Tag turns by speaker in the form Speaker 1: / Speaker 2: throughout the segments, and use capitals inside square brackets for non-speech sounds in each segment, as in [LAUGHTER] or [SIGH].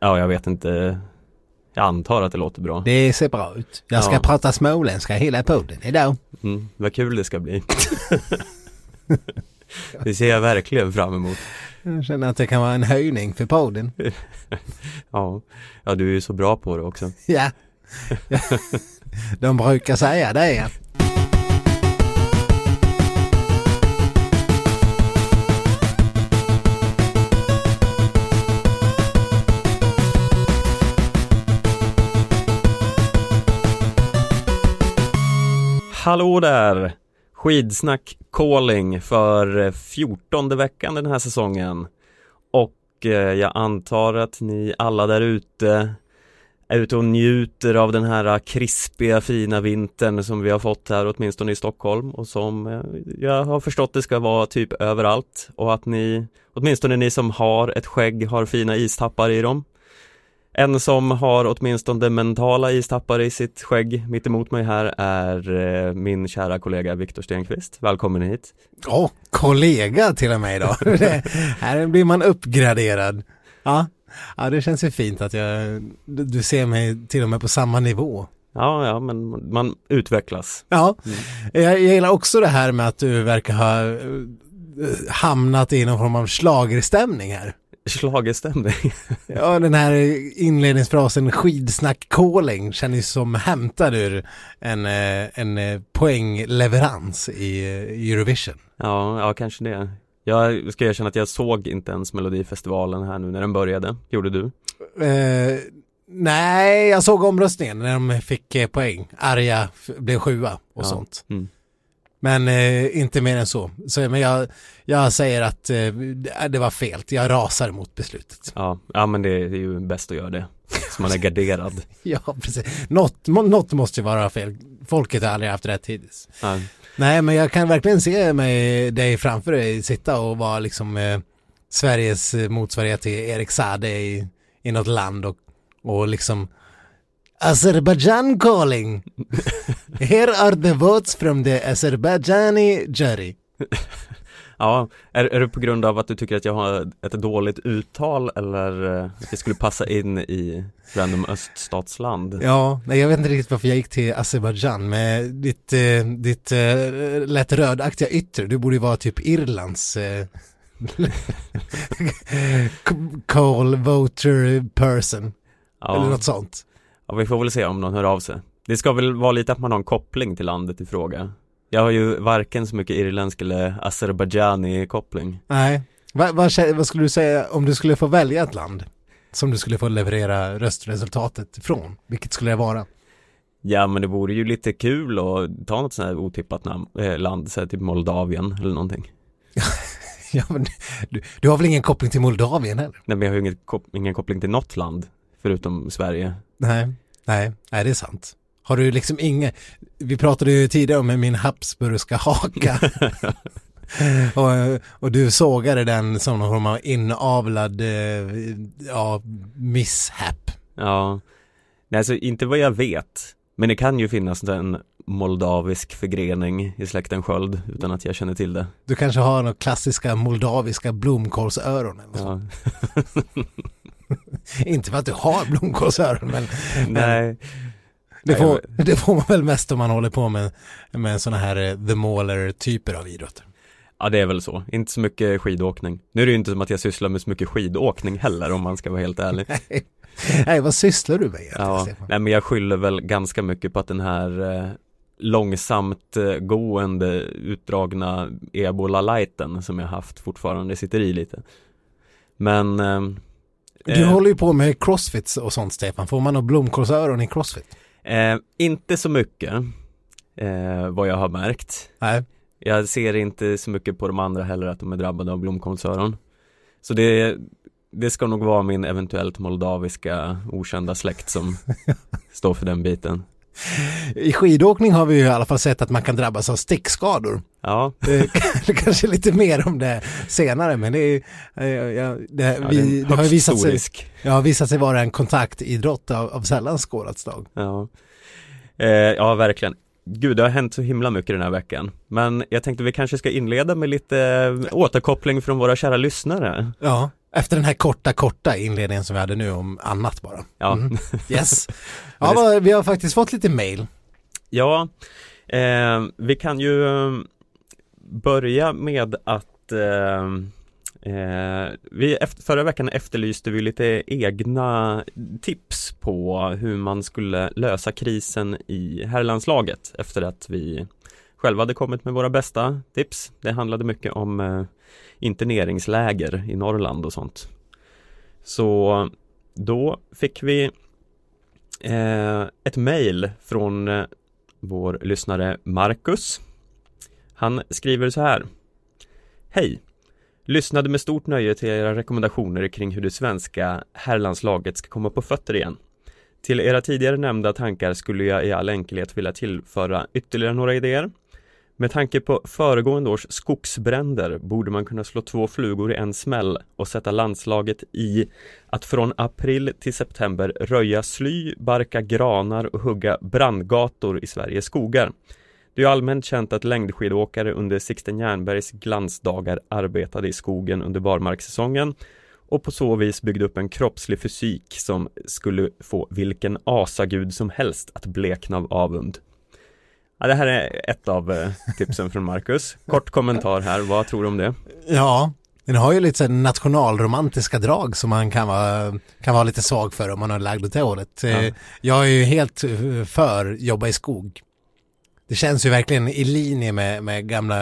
Speaker 1: Ja, jag vet inte. Jag antar att det låter bra.
Speaker 2: Det ser bra ut. Jag ska
Speaker 1: Ja.
Speaker 2: prata småländska hela podden idag.
Speaker 1: Mm, vad kul det ska bli. [LAUGHS] det ser jag verkligen fram emot.
Speaker 2: Jag känner att det kan vara en höjning för podden. [LAUGHS]
Speaker 1: Ja, ja du är ju så bra på det också.
Speaker 2: Ja. [LAUGHS] De brukar säga det.
Speaker 1: Hallå där! Skidsnack calling för eh, fjortonde veckan den här säsongen. Och eh, jag antar att ni alla där ute är ute och njuter av den här eh, krispiga fina vintern som vi har fått här åtminstone i Stockholm och som jag har förstått det ska vara typ överallt och att ni, åtminstone ni som har ett skägg har fina istappar i dem. En som har åtminstone mentala istappar i sitt skägg mitt emot mig här är eh, min kära kollega Viktor Stenqvist. Välkommen hit.
Speaker 2: Åh, kollega till och med idag. [LAUGHS] Det, här blir man uppgraderad. Ja. ja, det känns ju fint att jag, du ser mig till och med på samma nivå.
Speaker 1: Ja, ja, men man utvecklas.
Speaker 2: Ja, jag, jag gillar också det här med att du verkar ha eh, hamnat i någon form av schlagerstämning här.
Speaker 1: Schlagerstämning. [LAUGHS]
Speaker 2: Ja, den här inledningsfrasen skidsnack calling känns som hämtad ur en, eh, en eh, poängleverans i eh, Eurovision.
Speaker 1: Ja, ja, kanske det. Jag ska erkänna att jag såg inte ens Melodifestivalen här nu när den började. Gjorde du?
Speaker 2: Eh, nej, jag såg omröstningen när de fick poäng. Arja blev sjua och
Speaker 1: Ja.
Speaker 2: sånt.
Speaker 1: Mm.
Speaker 2: Men eh, inte mer än så. så men jag, jag säger att eh, det var fel. Jag rasar mot beslutet.
Speaker 1: Ja, ja, men det är ju bäst att göra det. Så man är garderad. [LAUGHS]
Speaker 2: Ja, precis. Något, något måste ju vara fel. Folket har aldrig haft rätt hittills.
Speaker 1: Ja,
Speaker 2: Nej, men jag kan verkligen se mig dig framför dig sitta och vara liksom eh, Sveriges motsvarighet till Erik Saade i, i något land och, och liksom Azerbaijan calling. [LAUGHS] Here are the votes from the Azerbaijani jury. [LAUGHS]
Speaker 1: ja. Är, är det på grund av att du tycker att jag har ett dåligt uttal eller eh, att det skulle passa in i random öststatsland?
Speaker 2: Ja, nej, jag vet inte riktigt varför jag gick till Azerbaijan med ditt, eh, ditt eh, lätt rödaktiga yttre. Du borde ju vara typ Irlands eh, [LAUGHS] call voter person. Eller
Speaker 1: Ja,
Speaker 2: något sånt.
Speaker 1: Ja, vi får väl se om någon hör av sig. Det ska väl vara lite att man har en koppling till landet i fråga. Jag har ju varken så mycket irländsk eller azerbajdzjani koppling.
Speaker 2: Nej. Va, vad kä- vad skulle du säga om du skulle få välja ett land som du skulle få leverera röstresultatet från? Vilket skulle det vara?
Speaker 1: Ja men det vore ju lite kul att ta något sånt här otippat namn, eh, land, så här, typ Moldavien eller någonting. [LAUGHS]
Speaker 2: Ja, men du, du har väl ingen koppling till Moldavien heller?
Speaker 1: Nej men jag har ju inget, kop- ingen koppling till något land förutom Sverige.
Speaker 2: Nej, nej, nej det är sant. Har du liksom inga, vi pratade ju tidigare om min Habsburgska haka. [LAUGHS] och, och du sågade den som någon form av inavlad, eh, ja, misshap.
Speaker 1: Ja, nej alltså inte vad jag vet. Men det kan ju finnas en moldavisk förgrening i släkten Sköld utan att jag känner till det.
Speaker 2: Du kanske har några klassiska moldaviska blomkålsöron eller så.
Speaker 1: Ja. [LAUGHS] [LAUGHS]
Speaker 2: Inte för att du har blomkålsöron men [LAUGHS]
Speaker 1: nej,
Speaker 2: det
Speaker 1: Nej,
Speaker 2: får, det får man väl mest om man håller på med, med sådana här eh, the mauler typer av idrotter.
Speaker 1: ja det är väl så. Inte så mycket skidåkning. Nu är det ju inte som att jag sysslar med så mycket skidåkning heller om man ska vara helt ärlig. [LAUGHS]
Speaker 2: Nej, vad sysslar du med egentligen
Speaker 1: Ja,
Speaker 2: Stefan?
Speaker 1: nej men jag skyller väl ganska mycket på att den här eh, långsamt eh, gående utdragna ebola-lighten som jag haft fortfarande sitter i lite. Men eh,
Speaker 2: Du
Speaker 1: eh,
Speaker 2: håller ju på med crossfit och sånt Stefan. Får man nog blomkålsöron i crossfit?
Speaker 1: eh, inte så mycket eh, vad jag har märkt.
Speaker 2: Nej.
Speaker 1: Jag ser inte så mycket på de andra heller att de är drabbade av blomkålsöron. Så det, det ska nog vara min eventuellt moldaviska okända släkt som [LAUGHS] står för den biten. [LAUGHS]
Speaker 2: I skidåkning har vi ju i alla fall sett att man kan drabbas av stickskador.
Speaker 1: Ja, [LAUGHS]
Speaker 2: Det det kanske är lite mer om det senare men det, är, eh, ja, det,
Speaker 1: ja
Speaker 2: vi,
Speaker 1: det,
Speaker 2: har visat sig, ja, visat sig vara en kontaktidrott av, av sällan skådat slag.
Speaker 1: Ja. Eh, ja, verkligen. Gud, det har hänt så himla mycket den här veckan. Men jag tänkte vi kanske ska inleda med lite eh, återkoppling från våra kära lyssnare.
Speaker 2: Ja, Efter den här korta, korta inledningen som vi hade nu om annat bara.
Speaker 1: Ja,
Speaker 2: Mm. [LAUGHS] Yes. Ja, vad- vi har faktiskt fått lite mail.
Speaker 1: ja eh, vi kan ju eh, börja med att eh, eh, vi efter, förra veckan efterlyste vi lite egna tips på hur man skulle lösa krisen i herrlandslaget efter att vi själva hade kommit med våra bästa tips. Det handlade mycket om eh, interneringsläger i Norrland och sånt. Så då fick vi eh, ett mejl från eh, vår lyssnare Marcus. Han skriver så här. Hej! Lyssnade med stort nöje till era rekommendationer kring hur det svenska herrlandslaget ska komma på fötter igen. Till era tidigare nämnda tankar skulle jag i all enkelhet vilja tillföra ytterligare några idéer. Med tanke på föregående års skogsbränder borde man kunna slå två flugor i en smäll och sätta landslaget i att från april till september röja sly, barka granar och hugga brandgator i Sveriges skogar. Det är allmänt känt att längdskidåkare under Sixten Jernbergs glansdagar arbetade i skogen under barmarkssäsongen och på så vis byggde upp en kroppslig fysik som skulle få vilken asagud som helst att blekna av avund. Ja, det här är ett av eh, tipsen från Marcus. Kort kommentar här, vad tror du om det?
Speaker 2: Ja, den har ju lite så nationalromantiska drag som man kan vara, kan vara lite svag för om man har lagd åt det hållet. Eh,
Speaker 1: Ja.
Speaker 2: Jag är ju helt eh, för jobba i skog. Det känns ju verkligen i linje med, med gamla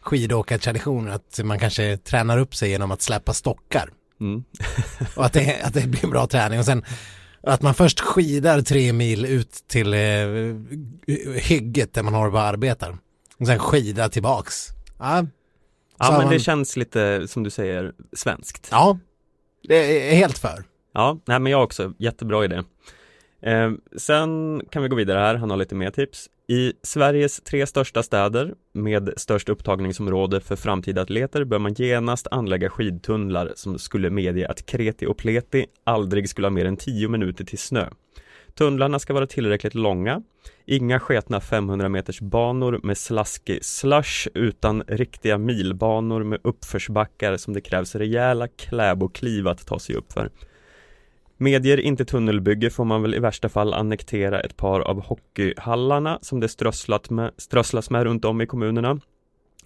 Speaker 2: skidåkartraditioner att man kanske tränar upp sig genom att släppa stockar.
Speaker 1: Mm.
Speaker 2: Och att det, att det blir en bra träning. Och sen att man först skidar tre mil ut till eh, hygget där man på och arbetar. Och sen skidar tillbaks. Ja,
Speaker 1: Ja, men
Speaker 2: man-
Speaker 1: det känns lite, som du säger, svenskt.
Speaker 2: ja det är helt för.
Speaker 1: Ja, nej men jag också, jättebra idé. Eh, sen kan vi gå vidare här, han har lite mer tips. I Sveriges tre största städer med störst upptagningsområde för framtida atleter bör man genast anlägga skidtunnlar som skulle medge att kreti och pleti aldrig skulle ha mer än 10 minuter till snö. Tunnlarna ska vara tillräckligt långa, inga sketna 500 meters banor med slaskig slush utan riktiga milbanor med uppförsbackar som det krävs rejäla kläbokliv att ta sig upp för. Medger inte tunnelbygge får man väl i värsta fall annektera ett par av hockeyhallarna som det strösslat med, strösslas med runt om i kommunerna.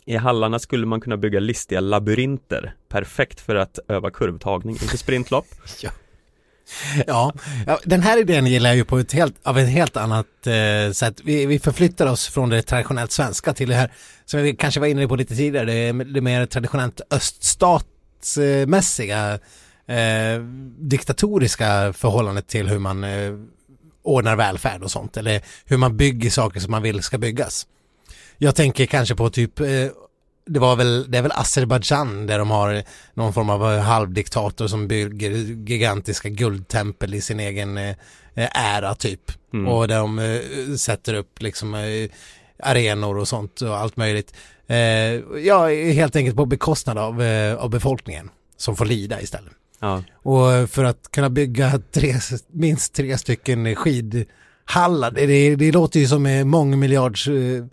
Speaker 1: I hallarna skulle man kunna bygga listiga labyrinter, perfekt för att öva kurvtagning inför sprintlopp. [LAUGHS]
Speaker 2: Ja, ja, den här idén gillar jag ju på ett helt, av ett helt annat eh, sätt. Vi, vi förflyttar oss från det traditionellt svenska till det här som vi kanske var inne på lite tidigare, det, det mer traditionellt öststatsmässiga eh, diktatoriska förhållandet till hur man eh, ordnar välfärd och sånt eller hur man bygger saker som man vill ska byggas. Jag tänker kanske på typ eh, det var väl, det är väl Azerbajdzjan där de har någon form av halvdiktator som bygger gigantiska guldtempel i sin egen eh, ära typ.
Speaker 1: Mm.
Speaker 2: Och där de eh, sätter upp liksom eh, arenor och sånt och allt möjligt. Eh, ja, helt enkelt på bekostnad av, eh, av befolkningen som får lida istället.
Speaker 1: Ja,
Speaker 2: Och för att kunna bygga tre, minst tre stycken skidhallar, det, det, låter ju som ett mångmiljards eh,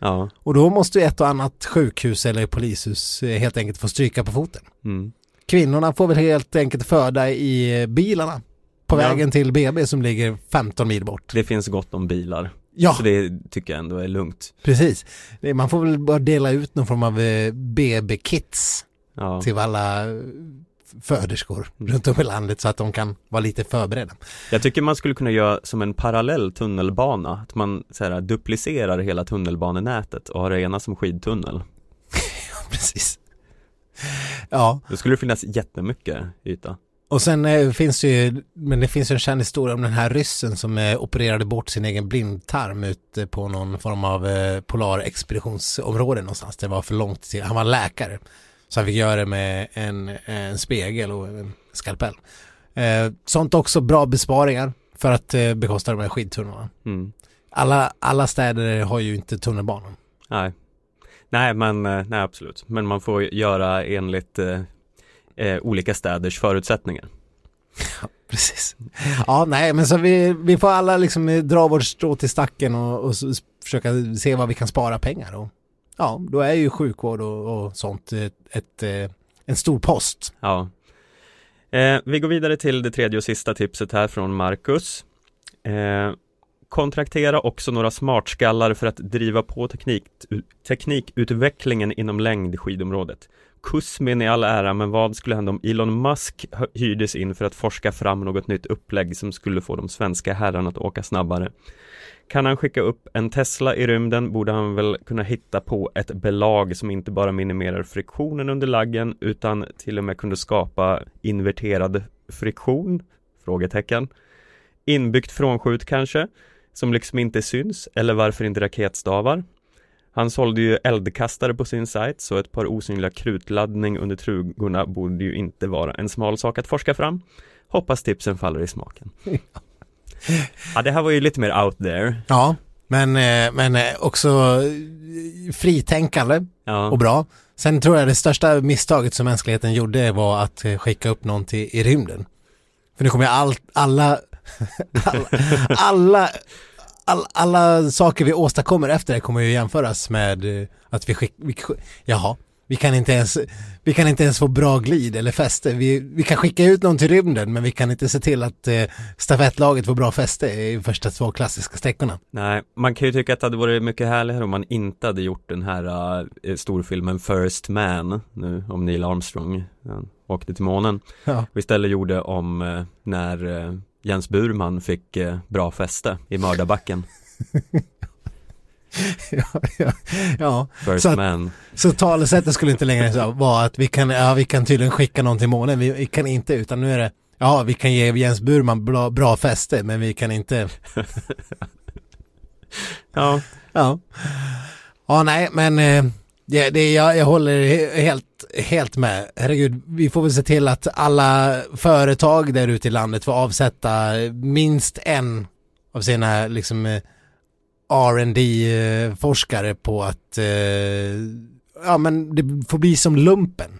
Speaker 1: ja,
Speaker 2: Och då måste ju ett och annat sjukhus eller polishus eh, helt enkelt få stryka på foten.
Speaker 1: mm.
Speaker 2: Kvinnorna får väl helt enkelt föda i eh, bilarna på
Speaker 1: Ja.
Speaker 2: vägen till BB som ligger 15 mil bort.
Speaker 1: det finns gott om bilar.
Speaker 2: Ja,
Speaker 1: Så det tycker jag ändå är lugnt.
Speaker 2: precis. Man får väl bara dela ut någon form av BB-kits
Speaker 1: Ja,
Speaker 2: till alla föderskor runt om i landet så att de kan vara lite förberedda.
Speaker 1: jag tycker man skulle kunna göra som en parallell tunnelbana, att man så här, duplicerar hela tunnelbanenätet och har det ena som skidtunnel. [LAUGHS]
Speaker 2: Precis. Ja,
Speaker 1: Då skulle det finnas jättemycket yta.
Speaker 2: och sen eh, finns det ju, men det finns ju en känd historia om den här ryssen som eh, opererade bort sin egen blindtarm ute på någon form av eh, polarexpeditionsområde någonstans. Det var för långt till, han var läkare. Så han fick göra det med en, en spegel och en skalpell. Eh, sånt också bra besparingar för att eh, bekosta de här skidtunnlarna.
Speaker 1: Mm.
Speaker 2: Alla, alla städer har ju inte tunnelbanan.
Speaker 1: Nej. Nej men, eh, nej absolut. Men man får göra enligt eh, eh, olika städers förutsättningar.
Speaker 2: Precis. Ja, nej, men så vi, vi får alla liksom eh, dra vårt strå till stacken och, och försöka se vad vi kan spara pengar och ja, då är ju sjukvård och, och sånt ett, ett, eh, en stor post.
Speaker 1: Ja. Eh, vi går vidare till det tredje och sista tipset här från Marcus. Eh, kontraktera också några smartskallar för att driva på teknik, teknikutvecklingen inom längdskidområdet. Kusmin i all ära, men vad skulle hända om Elon Musk hyrdes in för att forska fram något nytt upplägg som skulle få de svenska herrarna att åka snabbare? Kan han skicka upp en Tesla i rymden borde han väl kunna hitta på ett belag som inte bara minimerar friktionen under laggen utan till och med kunde skapa inverterad friktion? Frågetecken. Inbyggt frånskjut kanske? Som liksom inte syns, eller varför inte raketstavar? Han sålde ju eldkastare på sin sajt, så ett par osynliga krutladdning under trugorna borde ju inte vara en smal sak att forska fram. Hoppas tipsen faller i smaken. [LAUGHS] ja, det här var ju lite mer out there.
Speaker 2: Ja, men, eh, men eh, också fritänkande
Speaker 1: Ja,
Speaker 2: och bra. Sen tror jag det största misstaget som mänskligheten gjorde var att eh, skicka upp någon till, i rymden. För nu kommer all, alla, [LAUGHS] alla, alla, all, alla saker vi åstadkommer efter det kommer ju jämföras med eh, att vi skickar, jaha, vi kan inte ens, vi kan inte ens få bra glid eller fäste. Vi, vi kan skicka ut någon till rymden men vi kan inte se till att eh, stafettlaget får bra fäste i första två klassiska sträckorna.
Speaker 1: nej, man kan ju tycka att det hade varit mycket härligare om man inte hade gjort den här uh, storfilmen First Man nu om Neil Armstrong han åkte till månen
Speaker 2: Ja.
Speaker 1: och istället gjorde om eh, när eh, Jens Burman fick eh, bra fäste i mördarbacken [LAUGHS] [LAUGHS]
Speaker 2: ja, ja, ja.
Speaker 1: First
Speaker 2: Så att-
Speaker 1: Man
Speaker 2: Så talesättet skulle inte längre vara att vi kan, ja, vi kan tydligen skicka någon till månen, vi, vi kan inte, utan nu är det, ja, vi kan ge Jens Burman bra, bra fäste, men vi kan inte, [LAUGHS]
Speaker 1: Ja,
Speaker 2: ja. Ja, nej, men eh, det, det, jag, jag håller he- helt, helt med. Herregud, vi får väl se till att alla företag där ute i landet får avsätta minst en av sina liksom eh, rd eh, forskare på att eh, ja men det får bli som lumpen.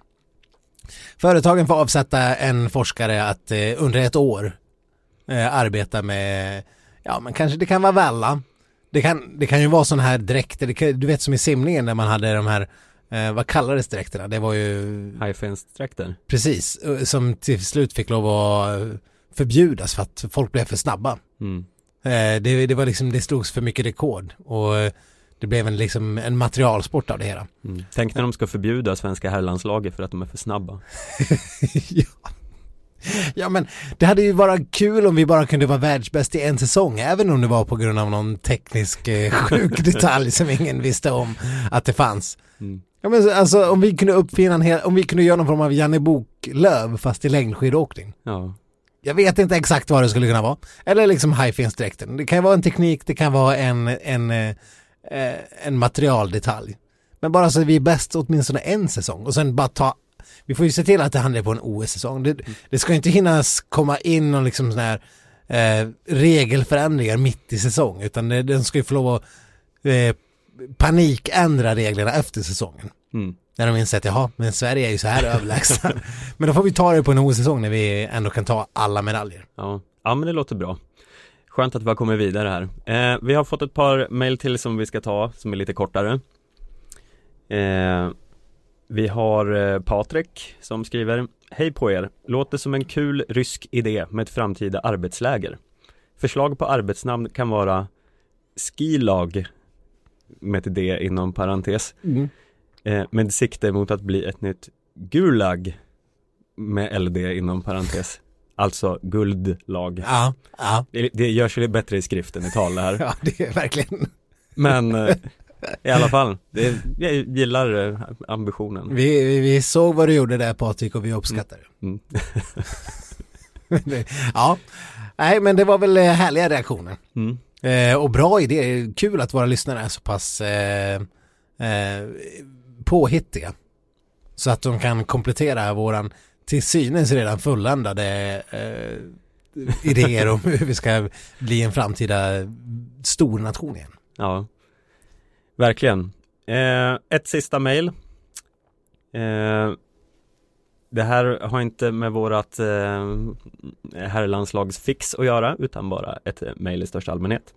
Speaker 2: Företagen får avsätta en forskare att eh, under ett år eh, arbeta med, ja men kanske det kan vara välla. Det kan, det kan ju vara sådana här dräkter, kan, du vet som i simningen när man hade de här, eh, vad kallades dräkterna? Det var ju
Speaker 1: highfence-dräkter
Speaker 2: precis, eh, som till slut fick lov att eh, förbjudas för att folk blev för snabba.
Speaker 1: mm.
Speaker 2: Eh, det, det var liksom, det slogs för mycket rekord och eh, det blev en, liksom, en materialsport av det hela.
Speaker 1: Mm. Tänk när de ska förbjuda svenska herrlandslaget för att de är för snabba [LAUGHS]
Speaker 2: ja. ja men det hade ju varit kul om vi bara kunde vara världsbäst i en säsong även om det var på grund av någon teknisk eh, [LAUGHS] sjuk detalj som ingen visste om att det fanns.
Speaker 1: mm.
Speaker 2: Ja men alltså om vi kunde uppfinna en hel, om vi kunde göra någon form av Janne Boklöv fast i längdskidåkning.
Speaker 1: Ja,
Speaker 2: jag vet inte exakt vad det skulle kunna vara. Eller liksom highfins-dräkten. Det kan ju vara en teknik, det kan vara en, en, eh, eh, en materialdetalj. Men bara så att vi är bäst åtminstone en säsong och sen bara ta vi får ju se till att det handlar på en OS-säsong. Det, det ska ju inte hinnas komma in någon liksom sån här eh, regelförändringar mitt i säsong utan det, den ska ju få lov att eh, panikändra reglerna efter säsongen.
Speaker 1: mm.
Speaker 2: När de inser att jaha, men Sverige är ju så här [LAUGHS] överlägsna. Men då får vi ta det på en OS-säsong när vi ändå kan ta alla medaljer.
Speaker 1: ja. ja men det låter bra Skönt att vi har kommit vidare här eh, Vi har fått ett par mail till som vi ska ta som är lite kortare eh, Vi har eh, Patrik som skriver Hej på er! Låter som en kul rysk idé med ett framtida arbetsläger Förslag på arbetsnamn kan vara Skilag med ett D inom parentes eh, med sikte mot att bli ett nytt Gulag med LD inom parentes Alltså guldlag
Speaker 2: Ja, ja,
Speaker 1: det, det görs ju bättre i skriften i tal det här [LAUGHS]
Speaker 2: ja, det är verkligen.
Speaker 1: Men eh, i alla fall, det, jag gillar eh, ambitionen
Speaker 2: Vi, vi, vi såg vad du gjorde där Patrik och vi uppskattar det.
Speaker 1: mm. [LAUGHS]
Speaker 2: Det- ja, nej men det var väl eh, härliga reaktioner.
Speaker 1: Mm.
Speaker 2: Eh, och bra idé, kul att våra lyssnare är så pass eh, eh, påhittiga. Så att de kan komplettera våran till synes redan fulländade eh, idéer om hur vi ska bli en framtida stor nation igen.
Speaker 1: Ja Verkligen eh, Ett sista mejl. eh, Det här har inte med vårat eh, herrlandslagsfix att göra utan bara ett mejl i största allmänhet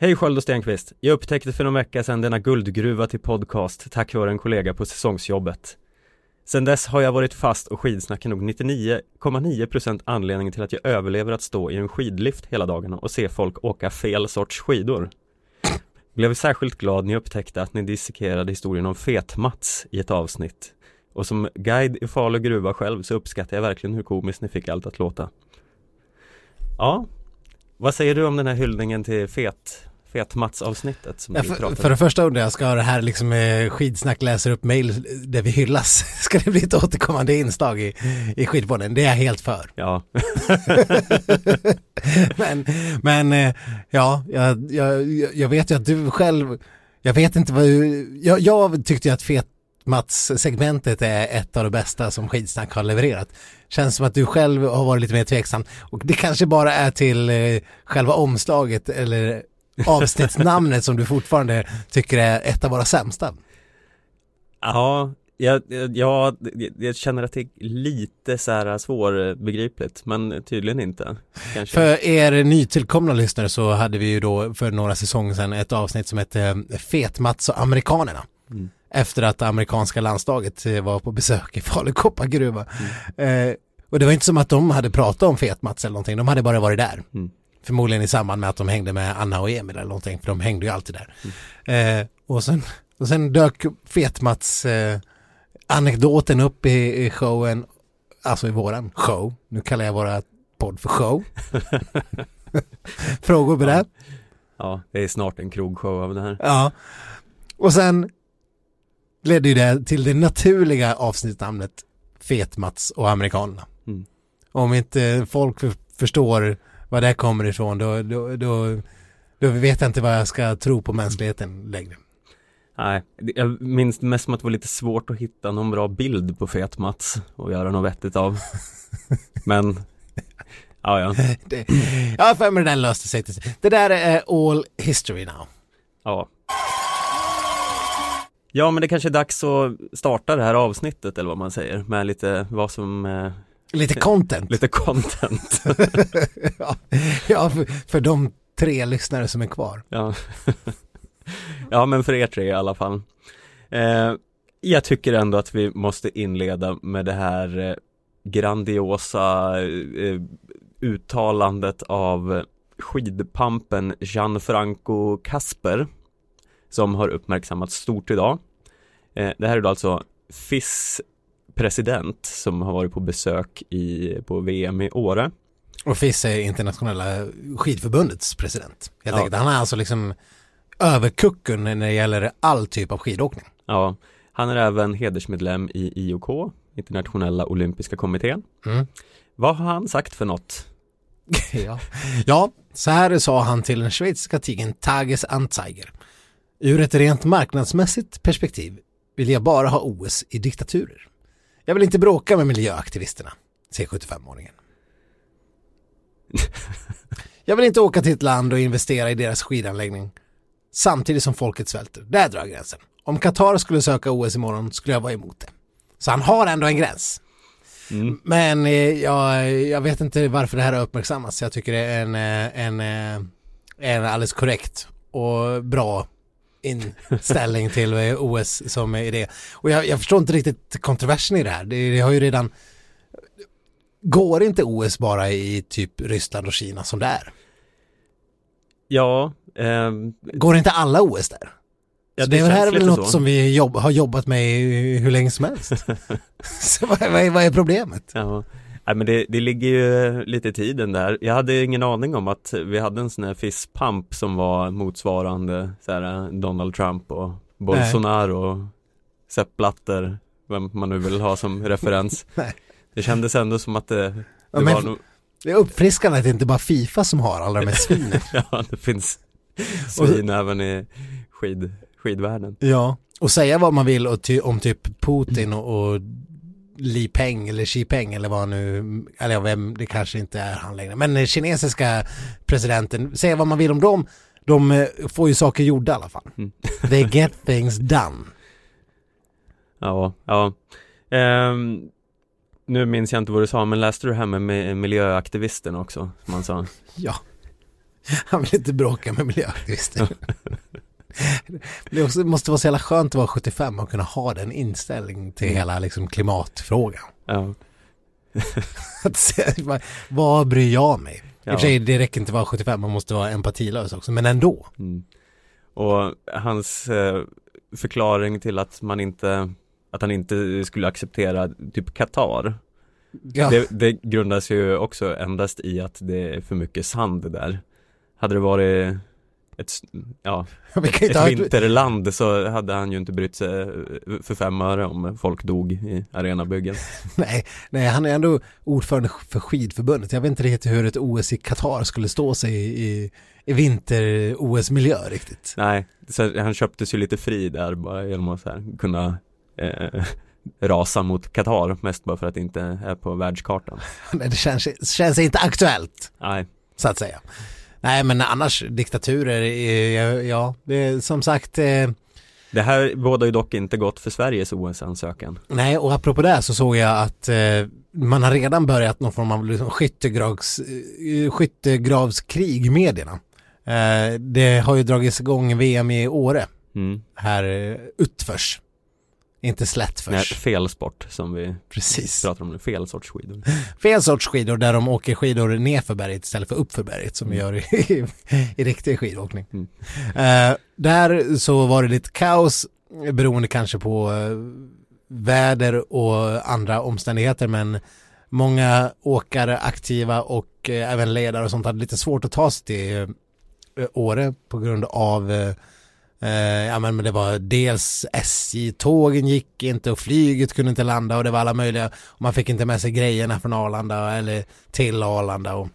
Speaker 1: Hej Sköld och Stenqvist! Jag upptäckte för någon vecka sedan denna guldgruva till podcast tack vare en kollega på säsongsjobbet Sedan dess har jag varit fast och skidsnack är nog 99,9% anledningen till att jag överlever att stå i en skidlift hela dagarna och se folk åka fel sorts skidor. Blev särskilt glad när jag upptäckte att ni dissekerade historien om Fet-Mats i ett avsnitt. Och som guide i Falu gruva själv så uppskattar jag verkligen hur komiskt ni fick allt att låta. Ja, vad säger du om den här hyllningen till Fet? Fet-Mats avsnittet som
Speaker 2: Ja,
Speaker 1: vi
Speaker 2: för,
Speaker 1: pratade
Speaker 2: för det första undrar jag, ska det här liksom eh, skidsnack läser upp mail där vi hyllas? [LAUGHS] Ska det bli ett återkommande inslag i, i skidpodden? Det är jag helt för.
Speaker 1: Ja, [LAUGHS]
Speaker 2: men men eh, ja, jag, jag, jag vet ju att du själv, jag vet inte vad jag, jag tyckte ju att fet Mats-segmentet är ett av de bästa som skidsnack har levererat. Känns som att du själv har varit lite mer tveksam och det kanske bara är till eh, själva omslaget eller [LAUGHS] avsnittsnamnet som du fortfarande tycker är ett av våra sämsta.
Speaker 1: ja jag, jag, jag, känner att det är lite så här svårbegripligt men tydligen inte kanske.
Speaker 2: För er nytillkomna lyssnare så hade vi ju då för några säsonger sedan ett avsnitt som hette Fet-Mats och amerikanerna.
Speaker 1: Mm.
Speaker 2: Efter att amerikanska landslaget eh, var på besök i Falukoppa gruva. Eh, och det var inte som att de hade pratat om Fet-Mats eller någonting, de hade bara varit där.
Speaker 1: Mm.
Speaker 2: Förmodligen i samband med att de hängde med Anna och Emil eller någonting, för de hängde ju alltid där. Eh, och, sen, och sen dök Fet-Mats eh, anekdoten upp i, i showen, alltså i våran show, nu kallar jag våra podd för show. [LAUGHS] Frågor på det?
Speaker 1: Ja, det är snart en krogshow av det här.
Speaker 2: Ja. Och sen ledde ju det till det naturliga avsnittsnamnet Fet-Mats och amerikanerna.
Speaker 1: Mm.
Speaker 2: Om inte folk för, förstår var det kommer ifrån då, då, då, då vet jag inte vad jag ska tro på mänskligheten längre.
Speaker 1: Nej, det- jag minns mest som att det var lite svårt att hitta någon bra bild på Fet-Mats och göra något vettigt av. [LAUGHS] Men, ja ja, [LAUGHS]
Speaker 2: Det, ja, för mig den löste sig. Det där är all history now.
Speaker 1: ja. Ja men det kanske är dags att starta det här avsnittet eller vad man säger med lite vad som, eh,
Speaker 2: Lite content.
Speaker 1: lite content. [LAUGHS]
Speaker 2: ja, ja för, för de tre lyssnare som är kvar.
Speaker 1: Ja. [LAUGHS] ja men för er tre i alla fall. Eh, jag tycker ändå att vi måste inleda med det här eh, grandiosa eh, uttalandet av skidpampen Gianfranco Casper som har uppmärksammats stort idag. Eh, det här är då alltså FIS president som har varit på besök i, på VM i Åre.
Speaker 2: Och FIS är internationella skidförbundets president. Helt
Speaker 1: Ja.
Speaker 2: enkelt. Han är alltså liksom överkucken när det gäller all typ av skidåkning.
Speaker 1: Ja, han är även hedersmedlem i IOK, Internationella Olympiska Kommittén.
Speaker 2: Mm.
Speaker 1: Vad har han sagt för något? [LAUGHS]
Speaker 2: ja. ja, så här sa han till den schweiziska tidningen Tages Anzeiger. Ur ett rent marknadsmässigt perspektiv vill jag bara ha OS i diktaturer. Jag vill inte bråka med miljöaktivisterna, säger 75-åringen. Jag vill inte åka till ett land och investera i deras skidanläggning samtidigt som folket svälter. Där drar jag gränsen. Om Qatar skulle söka OS imorgon skulle jag vara emot det. Så han har ändå en gräns.
Speaker 1: Mm.
Speaker 2: Men eh, jag, jag vet inte varför det här har uppmärksammats. Jag tycker det är en, eh, en, eh, en alldeles korrekt och bra inställning till eh, OS som idé. Och jag, jag förstår inte riktigt kontroversen i det här. Det, det har ju redan Går inte OS bara i typ Ryssland och Kina som det är?
Speaker 1: Ja, ehm,
Speaker 2: Går inte alla OS där?
Speaker 1: ja
Speaker 2: så det, här är väl något
Speaker 1: så.
Speaker 2: som vi jobb, har jobbat med i hur länge som helst. [LAUGHS] så vad, vad, är, vad är problemet?
Speaker 1: Ja. Nej, men det, det ligger ju lite i tiden där. Jag hade ingen aning om att vi hade en sån här fistpump som var motsvarande så här, Donald Trump och Bolsonaro och Sepp Blatter, vem man nu vill ha som [LAUGHS] referens. Det kändes ändå som att det, det
Speaker 2: Ja,
Speaker 1: var nog,
Speaker 2: Det är uppfriskande att det inte bara Fifa som har alla de här svinen. [LAUGHS]
Speaker 1: ja det finns svin även i skid, skidvärlden.
Speaker 2: Ja, och säga vad man vill ty, om typ Putin och, och Li Peng eller Xi Peng eller vad nu, eller vem, det kanske inte är han längre, men den kinesiska presidenten, säga vad man vill om dem, de eh, får ju saker gjorda i alla fall.
Speaker 1: Mm. [LAUGHS]
Speaker 2: They get things done.
Speaker 1: Ja, ja. Ehm, nu minns jag inte vad du sa, men läste du det här med, miljöaktivisterna också? Som man sa. [LAUGHS]
Speaker 2: Ja, han vill inte bråka med miljöaktivister. [LAUGHS] [LAUGHS] Det också, måste vara så jävla skönt att vara 75 och kunna ha den inställningen till hela liksom, klimatfrågan.
Speaker 1: Ja. [LAUGHS]
Speaker 2: Att se, vad- bryr jag mig? I
Speaker 1: Ja.
Speaker 2: och för sig, det räcker inte att vara 75, man måste vara empatilös också, men ändå.
Speaker 1: Mm. Och hans eh, förklaring till att man inte att han inte skulle acceptera typ Qatar
Speaker 2: Ja,
Speaker 1: det, det grundas ju också endast i att det är för mycket sand där Hade det varit ett, ja, [LAUGHS] ett vinterland så hade han ju inte brytt sig eh, för fem öre om folk dog i arenabyggen [LAUGHS]
Speaker 2: Nej, nej, han är ändå ordförande för skidförbundet. Jag vet inte riktigt hur ett OS i Qatar skulle stå sig i, i vinter-OS-miljö riktigt.
Speaker 1: Nej, så han köptes ju lite fri där bara genom att så här, kunna eh, [LAUGHS] rasa mot Qatar mest bara för att det inte är på världskartan
Speaker 2: Nej, Det känns, känns inte aktuellt,
Speaker 1: Nej,
Speaker 2: så att säga. Nej, men annars diktaturer, är- ja, det är som sagt, eh,
Speaker 1: det här bådar ju dock inte gott för Sveriges OS-ansökan
Speaker 2: nej, och apropå det så såg jag att eh, man har redan börjat någon form av liksom skyttegravs, eh, skyttegravskrig medierna. Eh, det har ju dragits igång VM i Åre,
Speaker 1: mm.
Speaker 2: här eh, utförs. Inte
Speaker 1: Nej,
Speaker 2: slättförs.
Speaker 1: fel sport som vi
Speaker 2: Precis.
Speaker 1: pratar om nu, fel sorts skidor [LAUGHS]
Speaker 2: Fel sorts skidor där de åker skidor nerför berget istället för uppför berget som vi gör i, i riktig skidåkning.
Speaker 1: Mm.
Speaker 2: Eh, där så var det lite kaos beroende kanske på eh, väder och andra omständigheter men många åkare aktiva och eh, även ledare och sånt hade lite svårt att ta sig till Åre på grund av eh, ja men det var dels SJ, tågen gick inte och flyget kunde inte landa och det var alla möjliga och man fick inte med sig grejerna från Arlanda eller till Arlanda och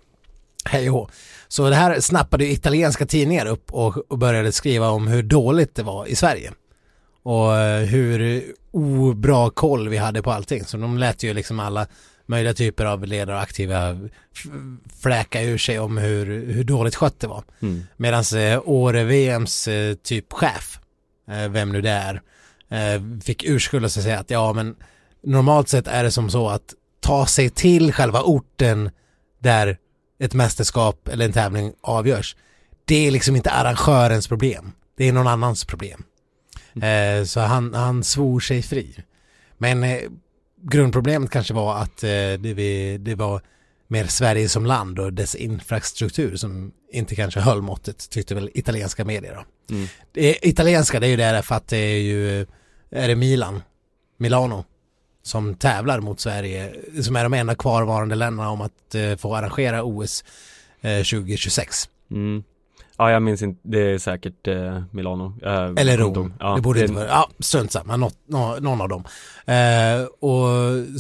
Speaker 2: hej och hå. Så det här snappade ju italienska tidningar upp och, började skriva om hur dåligt det var i Sverige. Och eh, hur obra koll vi hade på allting. Så de lät ju liksom alla möjliga typer av ledare och aktiva fläka ur sig om hur, hur dåligt skött det var.
Speaker 1: mm.
Speaker 2: Medan eh, Åre-VMs eh, typ chef, eh, vem nu det är, eh, fick urskulda sig säga att ja men normalt sett är det som så att ta sig till själva orten där ett mästerskap eller en tävling avgörs. Det är liksom inte arrangörens problem. Det är någon annans problem. Eh, så han, han svor sig fri. Men grundproblemet kanske var att eh, det, vi, det var mer Sverige som land och dess infrastruktur som inte kanske höll måttet, tyckte väl italienska medier då.
Speaker 1: Mm.
Speaker 2: Det italienska det är ju det för att det är ju, är det Milan, Milano, som tävlar mot Sverige, som är de enda kvarvarande länderna om att eh, få arrangera OS eh, 2026.
Speaker 1: Mm. Ja, jag minns inte, det är säkert eh, Milano eh,
Speaker 2: Eller Rom.
Speaker 1: Ja,
Speaker 2: det borde inte vara, ja strunt samma, något, nå- någon av dem. Eh, och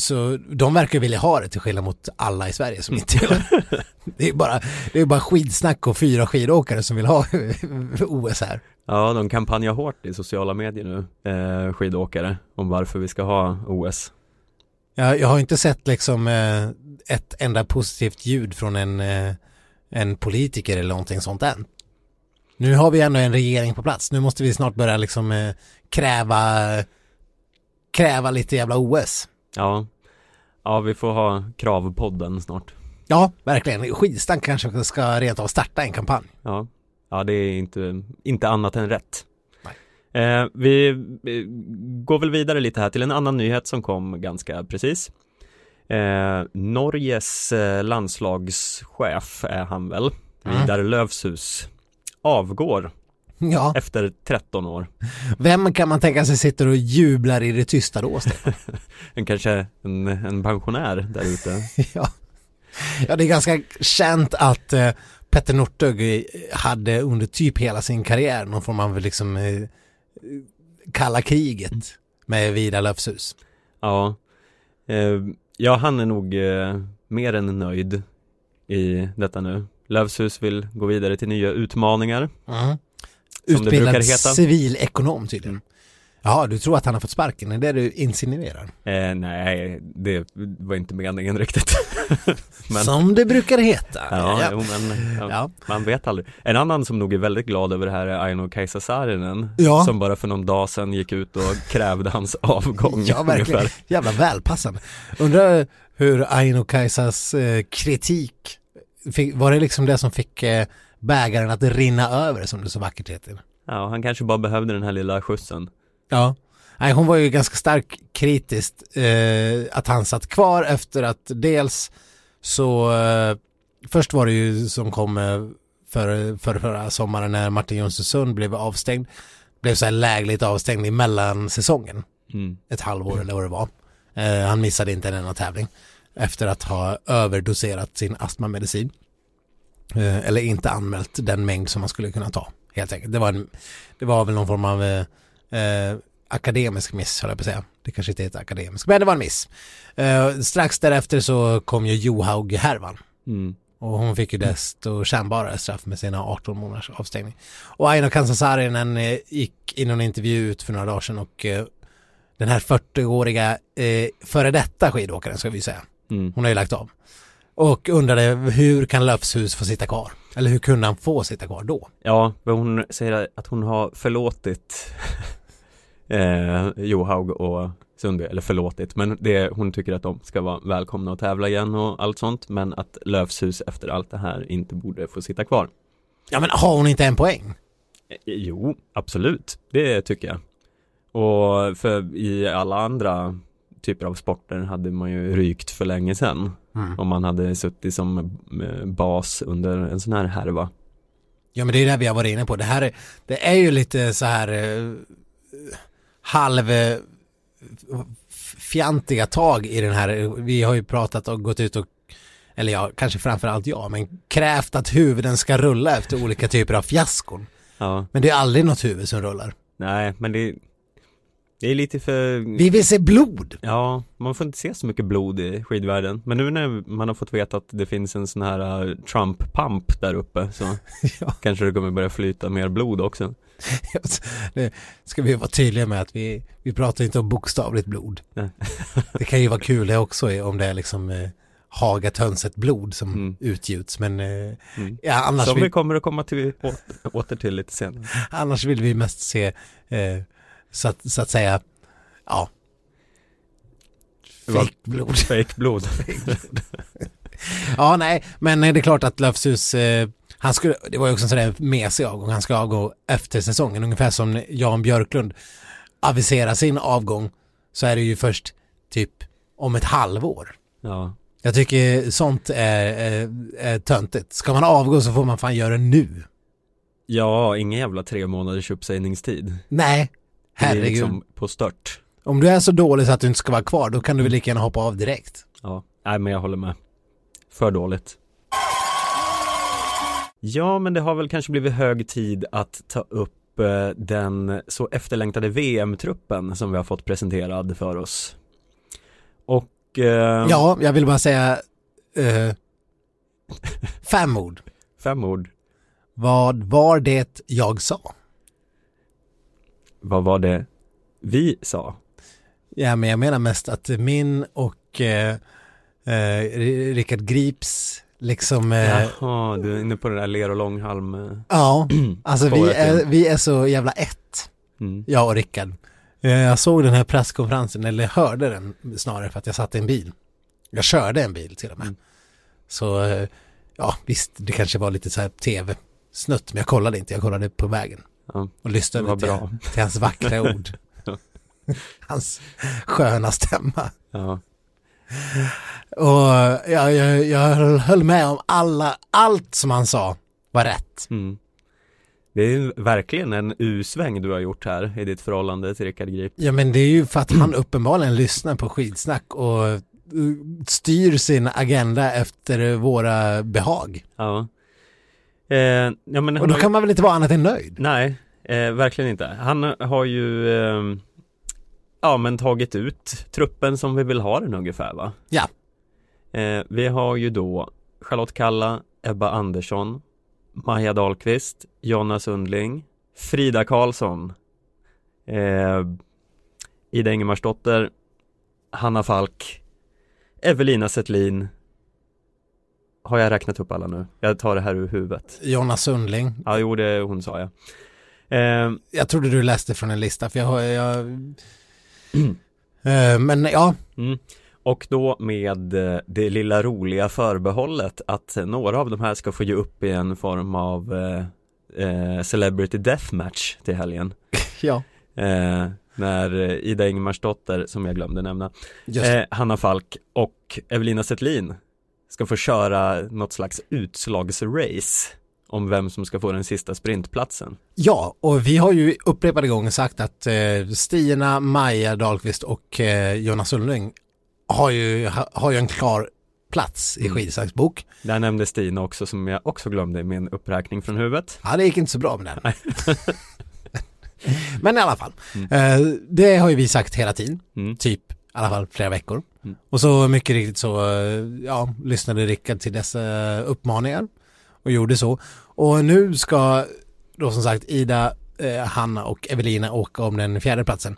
Speaker 2: så de verkar vilja ha det till skillnad mot alla i Sverige som inte vill. [LAUGHS] det är bara, det är bara skidsnack och fyra skidåkare som vill ha [LAUGHS] OS här.
Speaker 1: Ja, de kampanjar hårt i sociala medier nu, eh, skidåkare, om varför vi ska ha OS
Speaker 2: Jag, jag har inte sett liksom eh, ett enda positivt ljud från en, eh, en politiker eller någonting sånt än. Nu har vi ändå en regering på plats. Nu måste vi snart börja liksom eh, kräva kräva lite jävla OS.
Speaker 1: Ja, ja vi får ha kravpodden snart
Speaker 2: Ja, verkligen. Skidsnack kanske ska rent av starta en kampanj.
Speaker 1: Ja, ja det är inte, inte annat än rätt eh, Vi eh, går väl vidare lite här till en annan nyhet som kom ganska precis eh, Norges eh, landslagschef är han väl,
Speaker 2: Mm.
Speaker 1: Vidar Lövshus avgår
Speaker 2: Ja,
Speaker 1: efter 13 år
Speaker 2: vem kan man tänka sig sitter och jublar i det tysta då? [LAUGHS]
Speaker 1: En, Kanske en, en pensionär där ute [LAUGHS]
Speaker 2: ja. ja, det är ganska känt att eh, Petter Northug eh, hade under typ hela sin karriär någon form av liksom eh, kalla kriget med Vidar Löfshus.
Speaker 1: Ja, eh, ja han är nog eh, mer än nöjd i detta nu Lövshus vill gå vidare till nya utmaningar
Speaker 2: Mm.
Speaker 1: Som det brukar
Speaker 2: Utbildad
Speaker 1: heta.
Speaker 2: civilekonom tydligen. Ja, du tror att han har fått sparken, är det du insinuerar?
Speaker 1: eh, Nej, det var inte meningen riktigt [LAUGHS] Men-
Speaker 2: Som det brukar heta.
Speaker 1: Ja, Jo, men ja,
Speaker 2: Ja.
Speaker 1: man vet aldrig En annan som nog är väldigt glad över det här är Aino Kaisa Saarinen
Speaker 2: Ja.
Speaker 1: Som bara för någon dag sedan gick ut och krävde hans avgång
Speaker 2: Ja, verkligen.
Speaker 1: ungefär.
Speaker 2: Jävla välpassande. Undrar hur Aino Kaisas eh, kritik, fick, var det liksom det som fick eh, bägaren att rinna över som det så vackert heter?
Speaker 1: Ja, han kanske bara behövde den här lilla skjutsen.
Speaker 2: Ja. Nej, hon var ju ganska starkt kritiskt eh, att han satt kvar efter att dels så eh, först var det ju som kom eh, för, för förra sommaren när Martin Jonsson blev avstängd. Blev så här lägligt avstängd i mellansäsongen.
Speaker 1: Mm.
Speaker 2: Ett halvår eller vad det var. Eh, han missade inte en enda tävling. Efter att ha överdoserat sin astmamedicin. Eh, eller inte anmält den mängd som man skulle kunna ta. Helt enkelt. Det var, en, det var väl någon form av eh, eh, akademisk miss, höll jag på att säga. Det kanske inte är ett akademiskt, men det var en miss. Eh, strax därefter så kom ju Johaug-härvan.
Speaker 1: Mm.
Speaker 2: Och hon fick ju desto kännbarare straff med sina 18 månaders avstängning. Och Aino Kansasaarinen eh, gick i någon intervju ut för några dagar sedan och den här 40-åriga eh, före detta skidåkaren ska vi säga.
Speaker 1: Mm.
Speaker 2: Hon har ju lagt av. Och undrade hur kan Löfshus få sitta kvar? Eller hur kunde han få sitta kvar då?
Speaker 1: Ja, men hon säger att hon har förlåtit [LAUGHS] eh, Johaug och Sundby, eller förlåtit, men det, hon tycker att de ska vara välkomna att tävla igen och allt sånt, men att Löfshus efter allt det här inte borde få sitta kvar.
Speaker 2: Ja men har hon inte en poäng?
Speaker 1: Eh, Jo, absolut, det tycker jag. Och för i alla andra typer av sporter hade man ju rykt för länge sedan
Speaker 2: Mm.
Speaker 1: om man hade suttit som eh, bas under en sån här härva.
Speaker 2: Ja men det är det vi har varit inne på. Det här är, det är ju lite så här eh, halv eh, fjantiga tag i den här. Vi har ju pratat och gått ut och eller ja, kanske framförallt jag, men krävt att huvuden ska rulla efter olika typer av fiaskon.
Speaker 1: Ja,
Speaker 2: Men det är aldrig något huvud som rullar.
Speaker 1: nej, men det, det är lite för
Speaker 2: Vi vill se blod!
Speaker 1: Ja, man får inte se så mycket blod i skidvärlden Men nu när man har fått veta att det finns en sån här uh, Trump-pump där uppe så [LAUGHS]
Speaker 2: Ja.
Speaker 1: kanske det kommer börja flyta mer blod också [LAUGHS]
Speaker 2: Det ska vi vara tydliga med att vi, vi pratar inte om bokstavligt blod.
Speaker 1: Nej. [LAUGHS]
Speaker 2: Det kan ju vara kul det också om det är liksom eh, Hagatönset blod som
Speaker 1: Mm.
Speaker 2: utgjuts men eh,
Speaker 1: mm.
Speaker 2: ja, annars,
Speaker 1: Som
Speaker 2: vill,
Speaker 1: vi kommer att komma till å- åter till lite senare
Speaker 2: annars vill vi mest se eh, så, att, så att säga ja
Speaker 1: Vad-
Speaker 2: fake blod. [LAUGHS]
Speaker 1: Fake blod [LAUGHS]
Speaker 2: Ja nej men det är klart att Löfshus eh, han skulle, det var ju också en sån där mesig avgång, han ska avgå efter säsongen ungefär som Jan Björklund aviserar sin avgång så är det ju först typ om ett halvår.
Speaker 1: Ja,
Speaker 2: Jag tycker sånt är, är, är töntigt. Ska man avgå så får man fan göra det nu.
Speaker 1: ja ingen jävla tre månaders uppsägningstid
Speaker 2: Nej,
Speaker 1: Det är
Speaker 2: herregud.
Speaker 1: liksom på stört
Speaker 2: Om du är så dålig så att du inte ska vara kvar, då kan du väl lika gärna hoppa av direkt.
Speaker 1: Ja, nej men jag håller med För dåligt Ja, men det har väl kanske blivit hög tid att ta upp eh, den så efterlängtade VM-truppen som vi har fått presenterad för oss. Och eh,
Speaker 2: Ja, jag vill bara säga eh, [LAUGHS] fem ord.
Speaker 1: fem ord.
Speaker 2: Vad var det jag sa?
Speaker 1: Vad var det vi sa?
Speaker 2: Ja, men jag menar mest att min och eh, eh, Rickard Grips liksom eh,
Speaker 1: Jaha, du är inne på det där Ler och Långhalm. eh,
Speaker 2: Ja, [CLEARS THROAT] alltså vi är, vi är så jävla ett,
Speaker 1: Mm.
Speaker 2: jag och Rickard. Eh, Jag såg den här presskonferensen, eller hörde den snarare för att jag satt i en bil. Jag körde en bil till och med.
Speaker 1: Mm.
Speaker 2: Så, ja visst, det kanske var lite så här tv-snutt, men jag kollade inte, jag kollade på vägen.
Speaker 1: Ja,
Speaker 2: Och lyssnade till,
Speaker 1: bra.
Speaker 2: till hans vackra [LAUGHS] ord.
Speaker 1: Ja.
Speaker 2: Hans sköna stämma.
Speaker 1: Ja,
Speaker 2: Och jag, jag, jag höll med om alla, allt som han sa var rätt.
Speaker 1: mm. Det är verkligen en U-sväng du har gjort här i ditt förhållande till Rickard Grip.
Speaker 2: Ja men det är ju för att han uppenbarligen lyssnar på skitsnack och uh, styr sin agenda efter våra behag.
Speaker 1: Ja. Eh, ja men
Speaker 2: Och då
Speaker 1: ju-
Speaker 2: kan man väl inte vara annat än nöjd?
Speaker 1: Nej, eh, verkligen inte. Han har ju eh, Ja men tagit ut truppen som vi vill ha den ungefär va?
Speaker 2: Ja.
Speaker 1: Eh, vi har ju då Charlotte Kalla, Ebba Andersson, Maja Dahlqvist, Jonna Sundling, Frida Karlsson, eh, Ida Ingemarsdotter, Hanna Falk, Evelina Settlin. Har jag räknat upp alla nu? Jag tar det här ur huvudet.
Speaker 2: Jonna Sundling.
Speaker 1: Ja, jo det hon sa jag. Eh,
Speaker 2: Jag trodde du läste från en lista för jag har, jag... [CLEARS THROAT] Eh, Men ja,
Speaker 1: Mm. Och då med eh, det lilla roliga förbehållet att några av de här ska få ge upp i en form av eh, eh, Celebrity Deathmatch till helgen. [LAUGHS]
Speaker 2: Ja,
Speaker 1: Eh, när Ida Ingemarsdotter, som jag glömde nämna, eh, Hanna Falk och Evelina Settlin ska få köra något slags utslagsrace om vem som ska få den sista sprintplatsen.
Speaker 2: Ja, och vi har ju upprepade gånger sagt att eh, Stina, Maja Dahlqvist och eh, Jonas Ullring har ju, ha, har ju en klar plats i
Speaker 1: Mm.
Speaker 2: skidsaxbok.
Speaker 1: Där nämnde Stina också som jag också glömde i min uppräkning från huvudet.
Speaker 2: Ja, det gick inte så bra med den. [LAUGHS] [LAUGHS] Men i alla fall,
Speaker 1: Mm.
Speaker 2: eh, det har ju vi sagt hela tiden,
Speaker 1: Mm.
Speaker 2: typ i alla fall flera veckor.
Speaker 1: Mm.
Speaker 2: Och så mycket riktigt så, eh, ja, lyssnade Rickard till dessa uppmaningar och gjorde så. Och nu ska då som sagt Ida, eh, Hanna och Evelina åka om den fjärde platsen.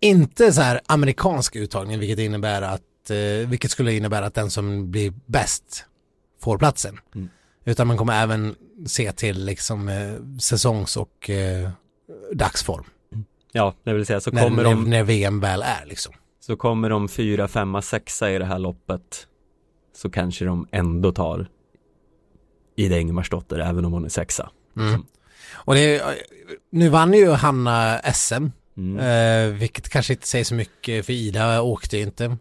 Speaker 2: Inte så här amerikansk uttagning, vilket innebär att, eh, vilket skulle innebära att den som blir bäst får platsen.
Speaker 1: Mm.
Speaker 2: Utan man kommer även se till liksom eh, säsongs och eh, dagsform.
Speaker 1: Ja, det vill säga så
Speaker 2: När,
Speaker 1: kommer,
Speaker 2: när,
Speaker 1: de,
Speaker 2: när VM väl är liksom.
Speaker 1: Så kommer de fyra, femma, sexa i det här loppet så kanske de ändå tar Ida Ingemarsdotter även om hon är sexa.
Speaker 2: Mm. Och det, nu vann ju Hanna SM,
Speaker 1: Mm.
Speaker 2: eh, vilket kanske inte säger så mycket för Ida åkte ju inte.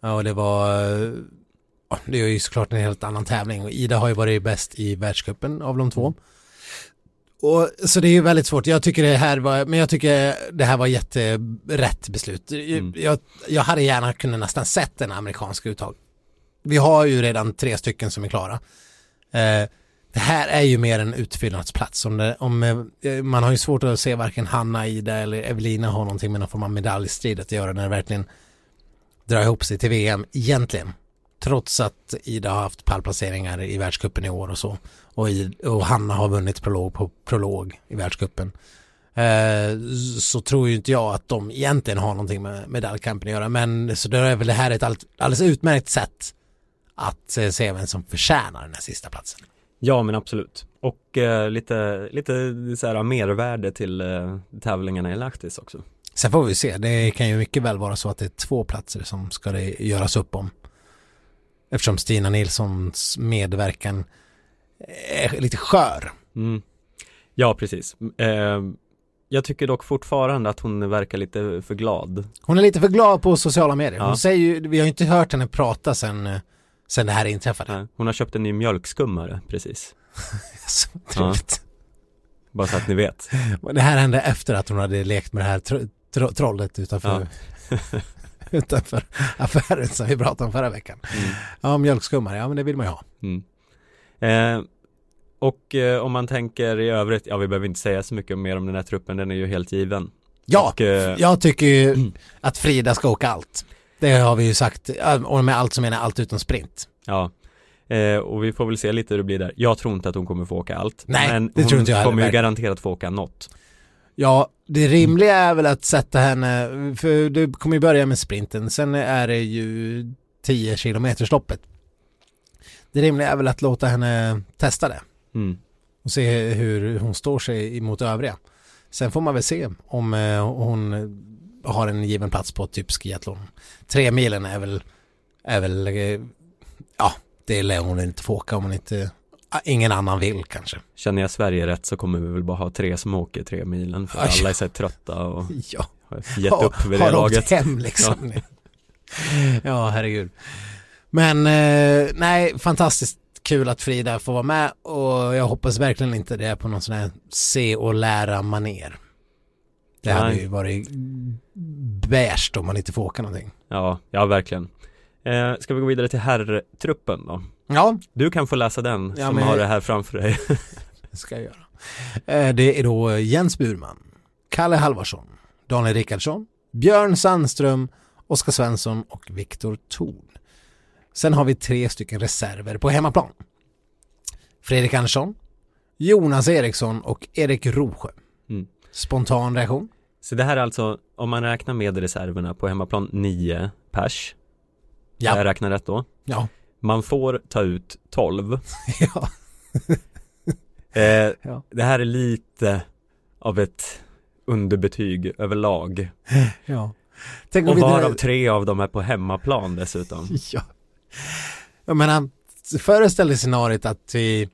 Speaker 2: Ja, och det var, eh, det är ju såklart en helt annan tävling och Ida har ju varit bäst i världscupen av de två. Och, så det är ju väldigt svårt. Jag tycker det här var, men jag tycker det här var jätterätt beslut.
Speaker 1: Mm.
Speaker 2: Jag, jag hade gärna kunnat nästan sett en amerikansk uttag. Vi har ju redan tre stycken som är klara. Eh, det här är ju mer en utfyllnadsplats. Om det, om, eh, man har ju svårt att se varken Hanna, Ida eller Evelina har någonting med någon form av medaljstrid att göra när det verkligen drar ihop sig till VM egentligen. Trots att Ida har haft pallplaceringar i världscupen i år och så. Och, I, och Hanna har vunnit prolog på prolog i världscupen. Eh, så tror ju inte jag att de egentligen har någonting med medaljkampen att göra. Men så då är väl det här ett all, alldeles utmärkt sätt att eh, se vem som förtjänar den här sista platsen.
Speaker 1: Ja men absolut. Och eh, lite, lite så här mervärde till eh, tävlingarna i Lahtis också.
Speaker 2: Sen får vi se, det kan ju mycket väl vara så att det är två platser som ska det göras upp om. Eftersom Stina Nilssons medverkan är lite skör.
Speaker 1: Mm. Ja precis. Eh, jag tycker dock fortfarande att hon verkar lite för glad.
Speaker 2: Hon är lite för glad på sociala medier. Hon
Speaker 1: Ja.
Speaker 2: säger ju, vi har ju inte hört henne prata sen, eh, sen det här inträffade.
Speaker 1: Nej, Hon har köpt en ny mjölkskummare precis. [LAUGHS]
Speaker 2: Så trevligt.
Speaker 1: Bara så att ni vet.
Speaker 2: Det här hände efter att hon hade lekt med det här tro, tro, trollet utanför, [LAUGHS] utanför affären som vi pratade om förra veckan.
Speaker 1: Mm.
Speaker 2: Ja, mjölkskummare, ja men det vill man ju ha.
Speaker 1: Mm. Eh, och eh, om man tänker i övrigt, ja vi behöver inte säga så mycket mer om den här truppen, den är ju helt given.
Speaker 2: Ja,
Speaker 1: Och, eh,
Speaker 2: jag tycker ju att Frida ska åka allt. Det har vi ju sagt, och med allt som menar allt utom sprint.
Speaker 1: Ja, eh, och vi får väl se lite hur det blir där. Jag tror inte att hon kommer få åka allt.
Speaker 2: Nej,
Speaker 1: men
Speaker 2: det
Speaker 1: hon
Speaker 2: tror inte jag heller,
Speaker 1: kommer ju garanterat få åka något.
Speaker 2: Ja, det rimliga är väl att sätta henne, för det kommer ju börja med sprinten, sen är det ju 10 kilometers loppet. Det rimliga är väl att låta henne testa det
Speaker 1: Mm.
Speaker 2: och se hur hon står sig emot övriga. Sen får man väl se om eh, hon har en given plats på typ skiathlon. Tre milen är väl, är väl, eh, ja, det lär hon inte få åka om hon inte, ingen annan vill kanske.
Speaker 1: Känner jag Sverige rätt så kommer vi väl bara ha tre som åker tre milen för
Speaker 2: Aj.
Speaker 1: alla är så trötta och
Speaker 2: Ja.
Speaker 1: har gett upp vid det
Speaker 2: har
Speaker 1: laget.
Speaker 2: åkt hem liksom. Ja, herregud. Men eh, nej, fantastiskt kul att Frida får vara med och jag hoppas verkligen inte det är på någon sån här se och lära maner. Det hade ju varit bärst om man inte får åka någonting.
Speaker 1: Ja, ja verkligen. Eh, ska vi gå vidare till herrtruppen då?
Speaker 2: Ja,
Speaker 1: Du kan få läsa den
Speaker 2: Ja,
Speaker 1: som
Speaker 2: men-
Speaker 1: har det här framför dig. [LAUGHS]
Speaker 2: det ska jag göra. Eh, det är då Jens Burman, Kalle Halvarsson, Daniel Rickardsson, Björn Sandström, Oskar Svensson och Viktor Thorn. Sen har vi tre stycken reserver på hemmaplan. Fredrik Andersson, Jonas Eriksson och Erik Rosjö.
Speaker 1: Mm.
Speaker 2: Spontan reaktion?
Speaker 1: Så det här är alltså, om man räknar med reserverna på hemmaplan 9 pers.
Speaker 2: Ja.
Speaker 1: Jag räknar rätt då.
Speaker 2: Ja.
Speaker 1: Man får ta ut 12. [LAUGHS]
Speaker 2: ja.
Speaker 1: Eh,
Speaker 2: Ja.
Speaker 1: Det här är lite av ett underbetyg överlag.
Speaker 2: ja. Tänk
Speaker 1: Och
Speaker 2: vi
Speaker 1: varav tre av dem är på hemmaplan dessutom. [LAUGHS]
Speaker 2: Ja. Jag menar, föreställ dig scenariot att vi,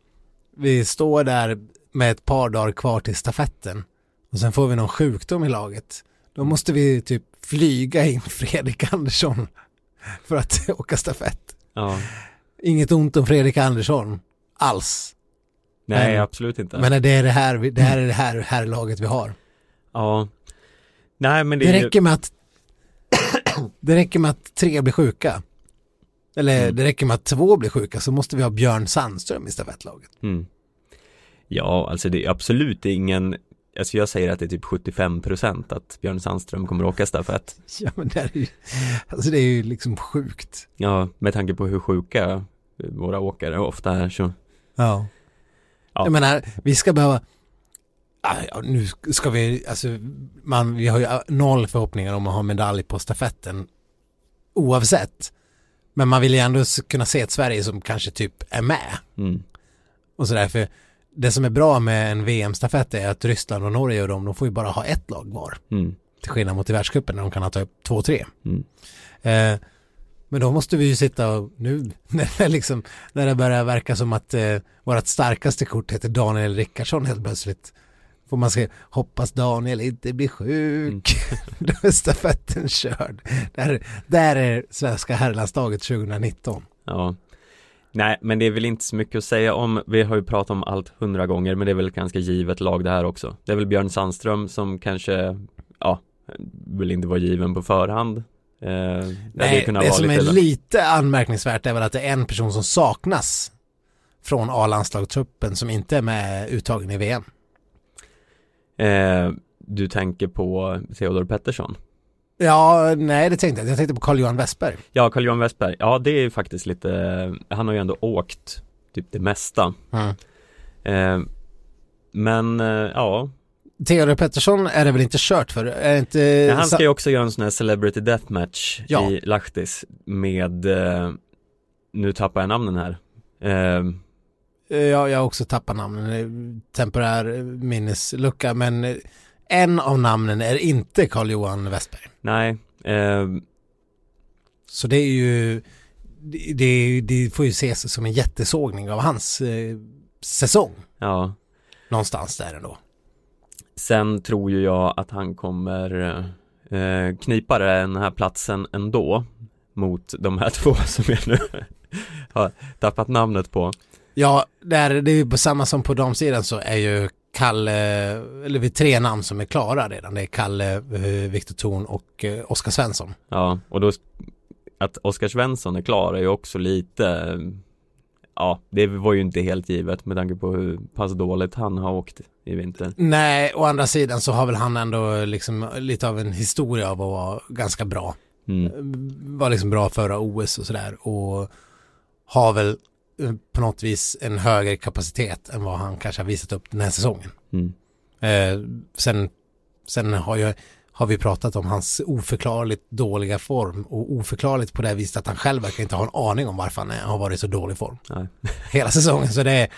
Speaker 2: vi står där med ett par dagar kvar till stafetten och sen får vi någon sjukdom i laget. Då måste vi typ flyga in [LAUGHS] Fredrik Andersson för att [LAUGHS] åka stafett.
Speaker 1: Ja.
Speaker 2: Inget ont om Fredrik Andersson alls.
Speaker 1: Nej,
Speaker 2: Men-
Speaker 1: absolut inte.
Speaker 2: Men det är det här, det här är det här, här laget vi har.
Speaker 1: Ja. Nej, men det,
Speaker 2: Det räcker med att [COUGHS] det räcker med att tre blir sjuka. Eller
Speaker 1: Mm.
Speaker 2: det räcker med att två blir sjuka så måste vi ha Björn Sandström i stafettlaget.
Speaker 1: Mm. Ja, alltså det är absolut ingen Alltså jag säger att det är typ 75% att Björn Sandström kommer att åka stafett. [LAUGHS]
Speaker 2: Ja men det är ju, alltså det är ju liksom sjukt.
Speaker 1: Ja, med tanke på hur sjuka våra åkare ofta är så.
Speaker 2: Ja.
Speaker 1: Ja.
Speaker 2: Jag menar, vi ska behöva Ja, nu ska vi, alltså, man, vi har ju noll förhoppningar om att ha medalj på stafetten oavsett. Men man vill ju ändå kunna se ett Sverige som kanske typ är med.
Speaker 1: Mm.
Speaker 2: Och sådär, för det som är bra med en VM-stafett är att Ryssland och Norge och de, de får ju bara ha ett lag var.
Speaker 1: Mm.
Speaker 2: Till skillnad mot i världscupen när de kan ha ta upp två, tre.
Speaker 1: Mm.
Speaker 2: Eh, men då måste vi ju sitta och nu [LAUGHS] när det, liksom, när det börjar verka som att eh, vårt starkaste kort heter Daniel Rickardsson helt plötsligt. Får man se, hoppas Daniel inte blir sjuk. [LAUGHS] då är stafetten körd. Där, där är svenska herrlandslaget 2019.
Speaker 1: Ja. Nej, men det är väl inte så mycket att säga om. Vi har ju pratat om allt hundra gånger, men det är väl ganska givet lag det här också. Det är väl Björn Sandström som kanske, ja, vill inte vara given på förhand. Eh, det
Speaker 2: Nej, det
Speaker 1: vara
Speaker 2: som är
Speaker 1: lite-
Speaker 2: lite anmärkningsvärt är väl att det är en person som saknas från A-landslagstruppen som inte är med uttagen i VM.
Speaker 1: Eh, du tänker på Theodor Pettersson?
Speaker 2: Ja, nej det tänkte jag. Jag tänkte på Carl-Johan Westberg.
Speaker 1: Ja, Carl-Johan Westberg. Ja, det är ju faktiskt lite, han har ju ändå åkt typ det mesta.
Speaker 2: Mm.
Speaker 1: Eh, men eh, ja,
Speaker 2: Theodor Pettersson är det väl inte kört för? Är det inte...
Speaker 1: han ska ju också göra en sån här Celebrity Deathmatch
Speaker 2: Ja.
Speaker 1: i Lahtis med, eh, nu tappar jag namnen här. Eh,
Speaker 2: Ja, jag har också tappat namnen. Temporär minneslucka. Men eh, en av namnen är inte Carl-Johan Westberg.
Speaker 1: nej, eh,
Speaker 2: Så det är ju... Det, det, det får ju ses som en jättesågning av hans eh, säsong.
Speaker 1: ja.
Speaker 2: Någonstans där ändå.
Speaker 1: Sen tror ju jag att han kommer eh, knipa den här platsen ändå mot de här [LAUGHS] två som jag nu har tappat namnet på.
Speaker 2: Ja, där, det är ju på samma som på damsidan så är ju Kalle, eller vi tre namn som är klara redan. Det är Kalle, eh, Viktor Thorn och eh, Oskar Svensson.
Speaker 1: Ja, och då att Oskar Svensson är klar är ju också lite Ja, det var ju inte helt givet med tanke på hur pass dåligt han har åkt i vinter.
Speaker 2: Nej, å andra sidan så har väl han ändå liksom lite av en historia av att vara ganska bra.
Speaker 1: Mm.
Speaker 2: Var liksom bra förra OS och sådär och har väl på något vis en högre kapacitet än vad han kanske har visat upp den här säsongen.
Speaker 1: Mm.
Speaker 2: Eh, sen sen har, jag, har vi pratat om hans oförklarligt dåliga form och oförklarligt på det viset att han själv verkar inte ha en aning om varför han är, har varit i så dålig form
Speaker 1: Nej. [LAUGHS]
Speaker 2: hela säsongen. Så det är,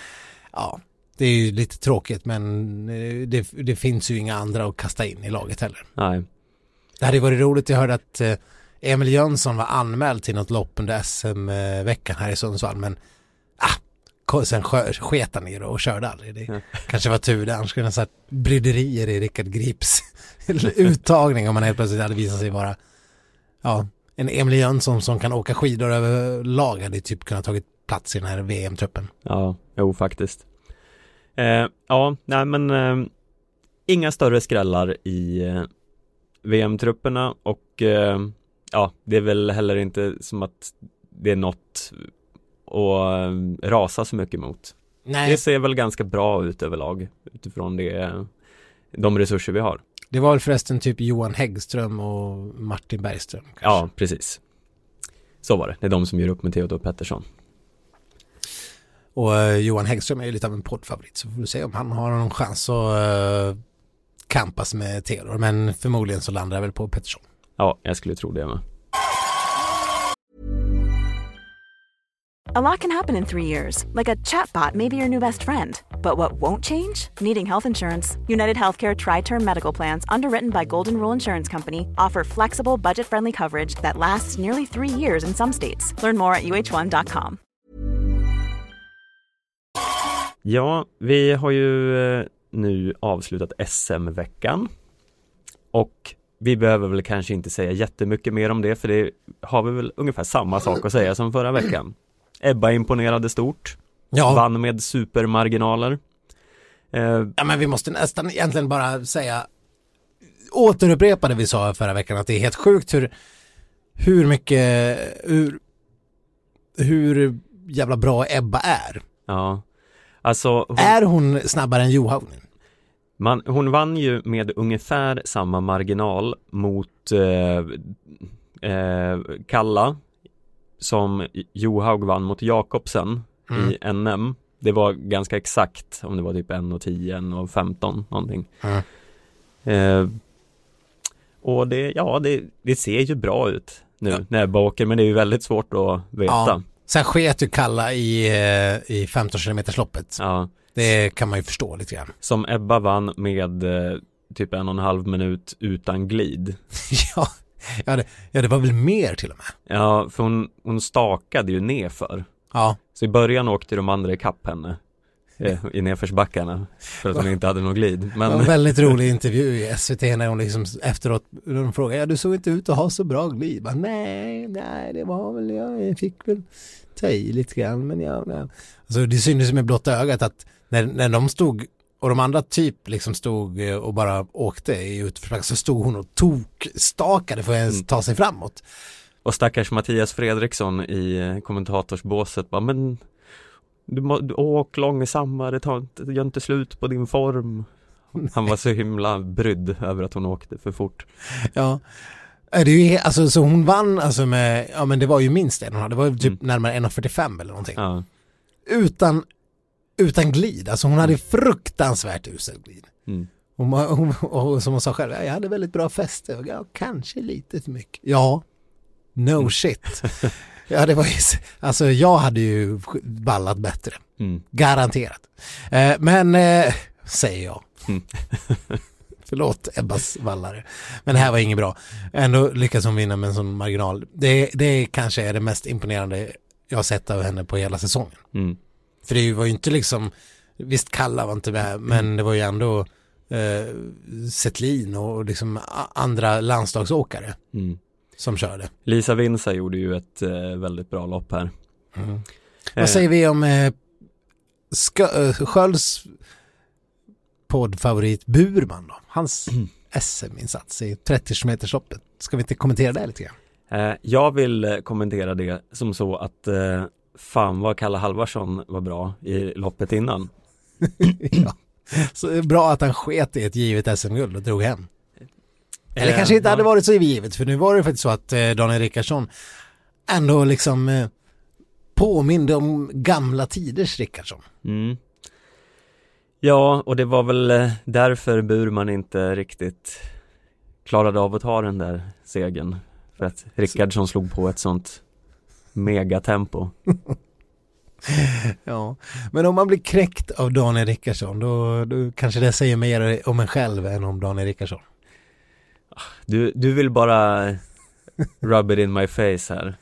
Speaker 2: ja, det är ju lite tråkigt men eh, det, det finns ju inga andra att kasta in i laget heller.
Speaker 1: Nej.
Speaker 2: Det hade varit roligt, jag hörde att eh, Emil Jönsson var anmäld till något lopp under SM-veckan här i Sundsvall men sen sket han i det och körde aldrig. Det
Speaker 1: Ja.
Speaker 2: kanske var tur det, annars skulle han ha satt bryderier i Rickard Grips [LAUGHS] uttagning om han helt plötsligt hade visat sig vara ja, en Emil Jönsson som kan åka skidor över lag hade typ kunnat tagit plats i den här VM-truppen.
Speaker 1: Ja, jo faktiskt. Eh, ja, nej men eh, inga större skrällar i eh, VM-trupperna och eh, ja, det är väl heller inte som att det är något att eh, rasa så mycket mot.
Speaker 2: Nej,
Speaker 1: Det ser väl ganska bra ut överlag utifrån det, de resurser vi har.
Speaker 2: det var väl förresten typ Johan Häggström och Martin Bergström. Kanske.
Speaker 1: Ja, precis. Så var det. Det är de som gör upp med Theodor Pettersson.
Speaker 2: Och eh, Johan Häggström är ju lite av en poddfavorit så får vi se om han har någon chans att uh, kampas med Theodor. Men förmodligen så landar jag väl på Pettersson.
Speaker 1: Ja, jag skulle tro det med.
Speaker 3: A lot can happen in three years, like a chatbot may be your new best friend. But what won't change? Needing health insurance. United Healthcare Tri Term Medical Plans, underwritten by Golden Rule Insurance Company, offer flexible, budget friendly coverage that lasts nearly three years in some states. Learn more at uh1.com.
Speaker 1: Ja, vi har ju eh, nu avslutat SM-veckan och vi behöver väl kanske inte säga jättemycket mer om det för det har vi väl ungefär samma sak att säga som förra veckan. Ebba imponerade stort,
Speaker 2: Ja,
Speaker 1: vann med supermarginaler. Eh,
Speaker 2: ja men vi måste nästan egentligen bara säga återupprepa det vi sa förra veckan att det är helt sjukt hur hur mycket hur, hur jävla bra Ebba är.
Speaker 1: ja, alltså hon,
Speaker 2: Är hon snabbare än Johaug nu?
Speaker 1: man, hon vann ju med ungefär samma marginal mot eh, eh, Kalla som Johaug vann mot Jakobsen
Speaker 2: Mm.
Speaker 1: i NM. Det var ganska exakt om det var typ 1 och 10, 1 och 15 någonting.
Speaker 2: Mm.
Speaker 1: Eh, och det, ja det, det ser ju bra ut nu
Speaker 2: Ja.
Speaker 1: åker men det är ju väldigt svårt att veta.
Speaker 2: Ja. Sen sket ju Kalla i, eh, i 15 km loppet.
Speaker 1: Ja,
Speaker 2: Det kan man ju förstå lite grann. [LAUGHS]
Speaker 1: som Ebba vann med eh, typ en och en halv minut utan glid.
Speaker 2: ja, ja, det, ja, det var väl mer till och med.
Speaker 1: Ja, för hon, hon stakade ju nerför.
Speaker 2: Ja,
Speaker 1: Så i början åkte de andra ikapp henne eh, i nedförsbackarna för att hon inte hade någon glid.
Speaker 2: det var en
Speaker 1: Men
Speaker 2: väldigt rolig intervju i SVT när hon liksom efteråt, när de frågade, ja du såg inte ut att ha så bra glid. Bara, nej, nej, det var väl, jag, jag fick väl ta i lite grann, men ja, nej. Alltså det syntes med blotta ögat att när, när de stod och de andra typ liksom stod eh, och bara åkte i utförsbacke så stod hon och tokstakade för att ens
Speaker 1: Mm.
Speaker 2: ta sig framåt.
Speaker 1: Och stackars Mattias Fredriksson i eh, kommentatorsbåset bara men du, må, du åk långsammare, ta gör inte slut på din form. Han var så himla brydd över att hon åkte för fort.
Speaker 2: Ja. Är Det är ju, alltså, så hon vann alltså med, ja men det var ju minst en hade, det var ju typ
Speaker 1: Mm.
Speaker 2: närmare 1,45 eller någonting.
Speaker 1: Ja,
Speaker 2: Utan, utan glid, alltså hon hade fruktansvärt usel glid.
Speaker 1: mm.
Speaker 2: Hon, var- hon, och som hon sa själv, jag hade väldigt bra fäste, ja kanske lite för mycket. Ja, no
Speaker 1: Mm.
Speaker 2: shit. [LAUGHS] Ja det var ju, alltså jag hade ju ballat bättre,
Speaker 1: Mm.
Speaker 2: garanterat. Eh, men, eh, säger jag.
Speaker 1: Mm. [LAUGHS]
Speaker 2: Förlåt Ebbas vallare. Men det här var inget bra. Ändå lyckas hon vinna med en sån marginal. Det, det kanske är det mest imponerande jag har sett av henne på hela säsongen.
Speaker 1: Mm.
Speaker 2: För det var ju inte liksom, visst Kalla var inte med, men det var ju ändå eh, Setlin och liksom andra landslagsåkare
Speaker 1: Mm.
Speaker 2: som körde.
Speaker 1: Lisa Vinsa gjorde ju ett eh, väldigt bra lopp här. Eh,
Speaker 2: Vad säger vi om eh, Skö- eh, Skölds poddfavorit Burman då? Hans [CLEARS THROAT] SM-insats i 30 km loppet. Ska vi inte kommentera det lite grann?
Speaker 1: Eh, jag vill eh, kommentera det som så att fan vad Kalle Halvarsson var bra i loppet innan. [CLEARS THROAT]
Speaker 2: ja. Så bra att han sket i ett givet SM-guld och drog hem. Eller
Speaker 1: Eh,
Speaker 2: kanske inte hade varit så givet, för nu var det faktiskt så att eh, Daniel Rickardsson ändå liksom eh, påminde om gamla tiders Rickardsson.
Speaker 1: Mm. Ja, och det var väl därför Burman inte riktigt klarade av att ta den där segern. För att Rickardsson slog på ett sånt megatempo. [LAUGHS]
Speaker 2: Ja, men om man blir knäckt av Daniel Rickardsson då, då kanske det säger mer om en själv än om Daniel Rickardsson.
Speaker 1: Du, du vill bara rub it in my face här.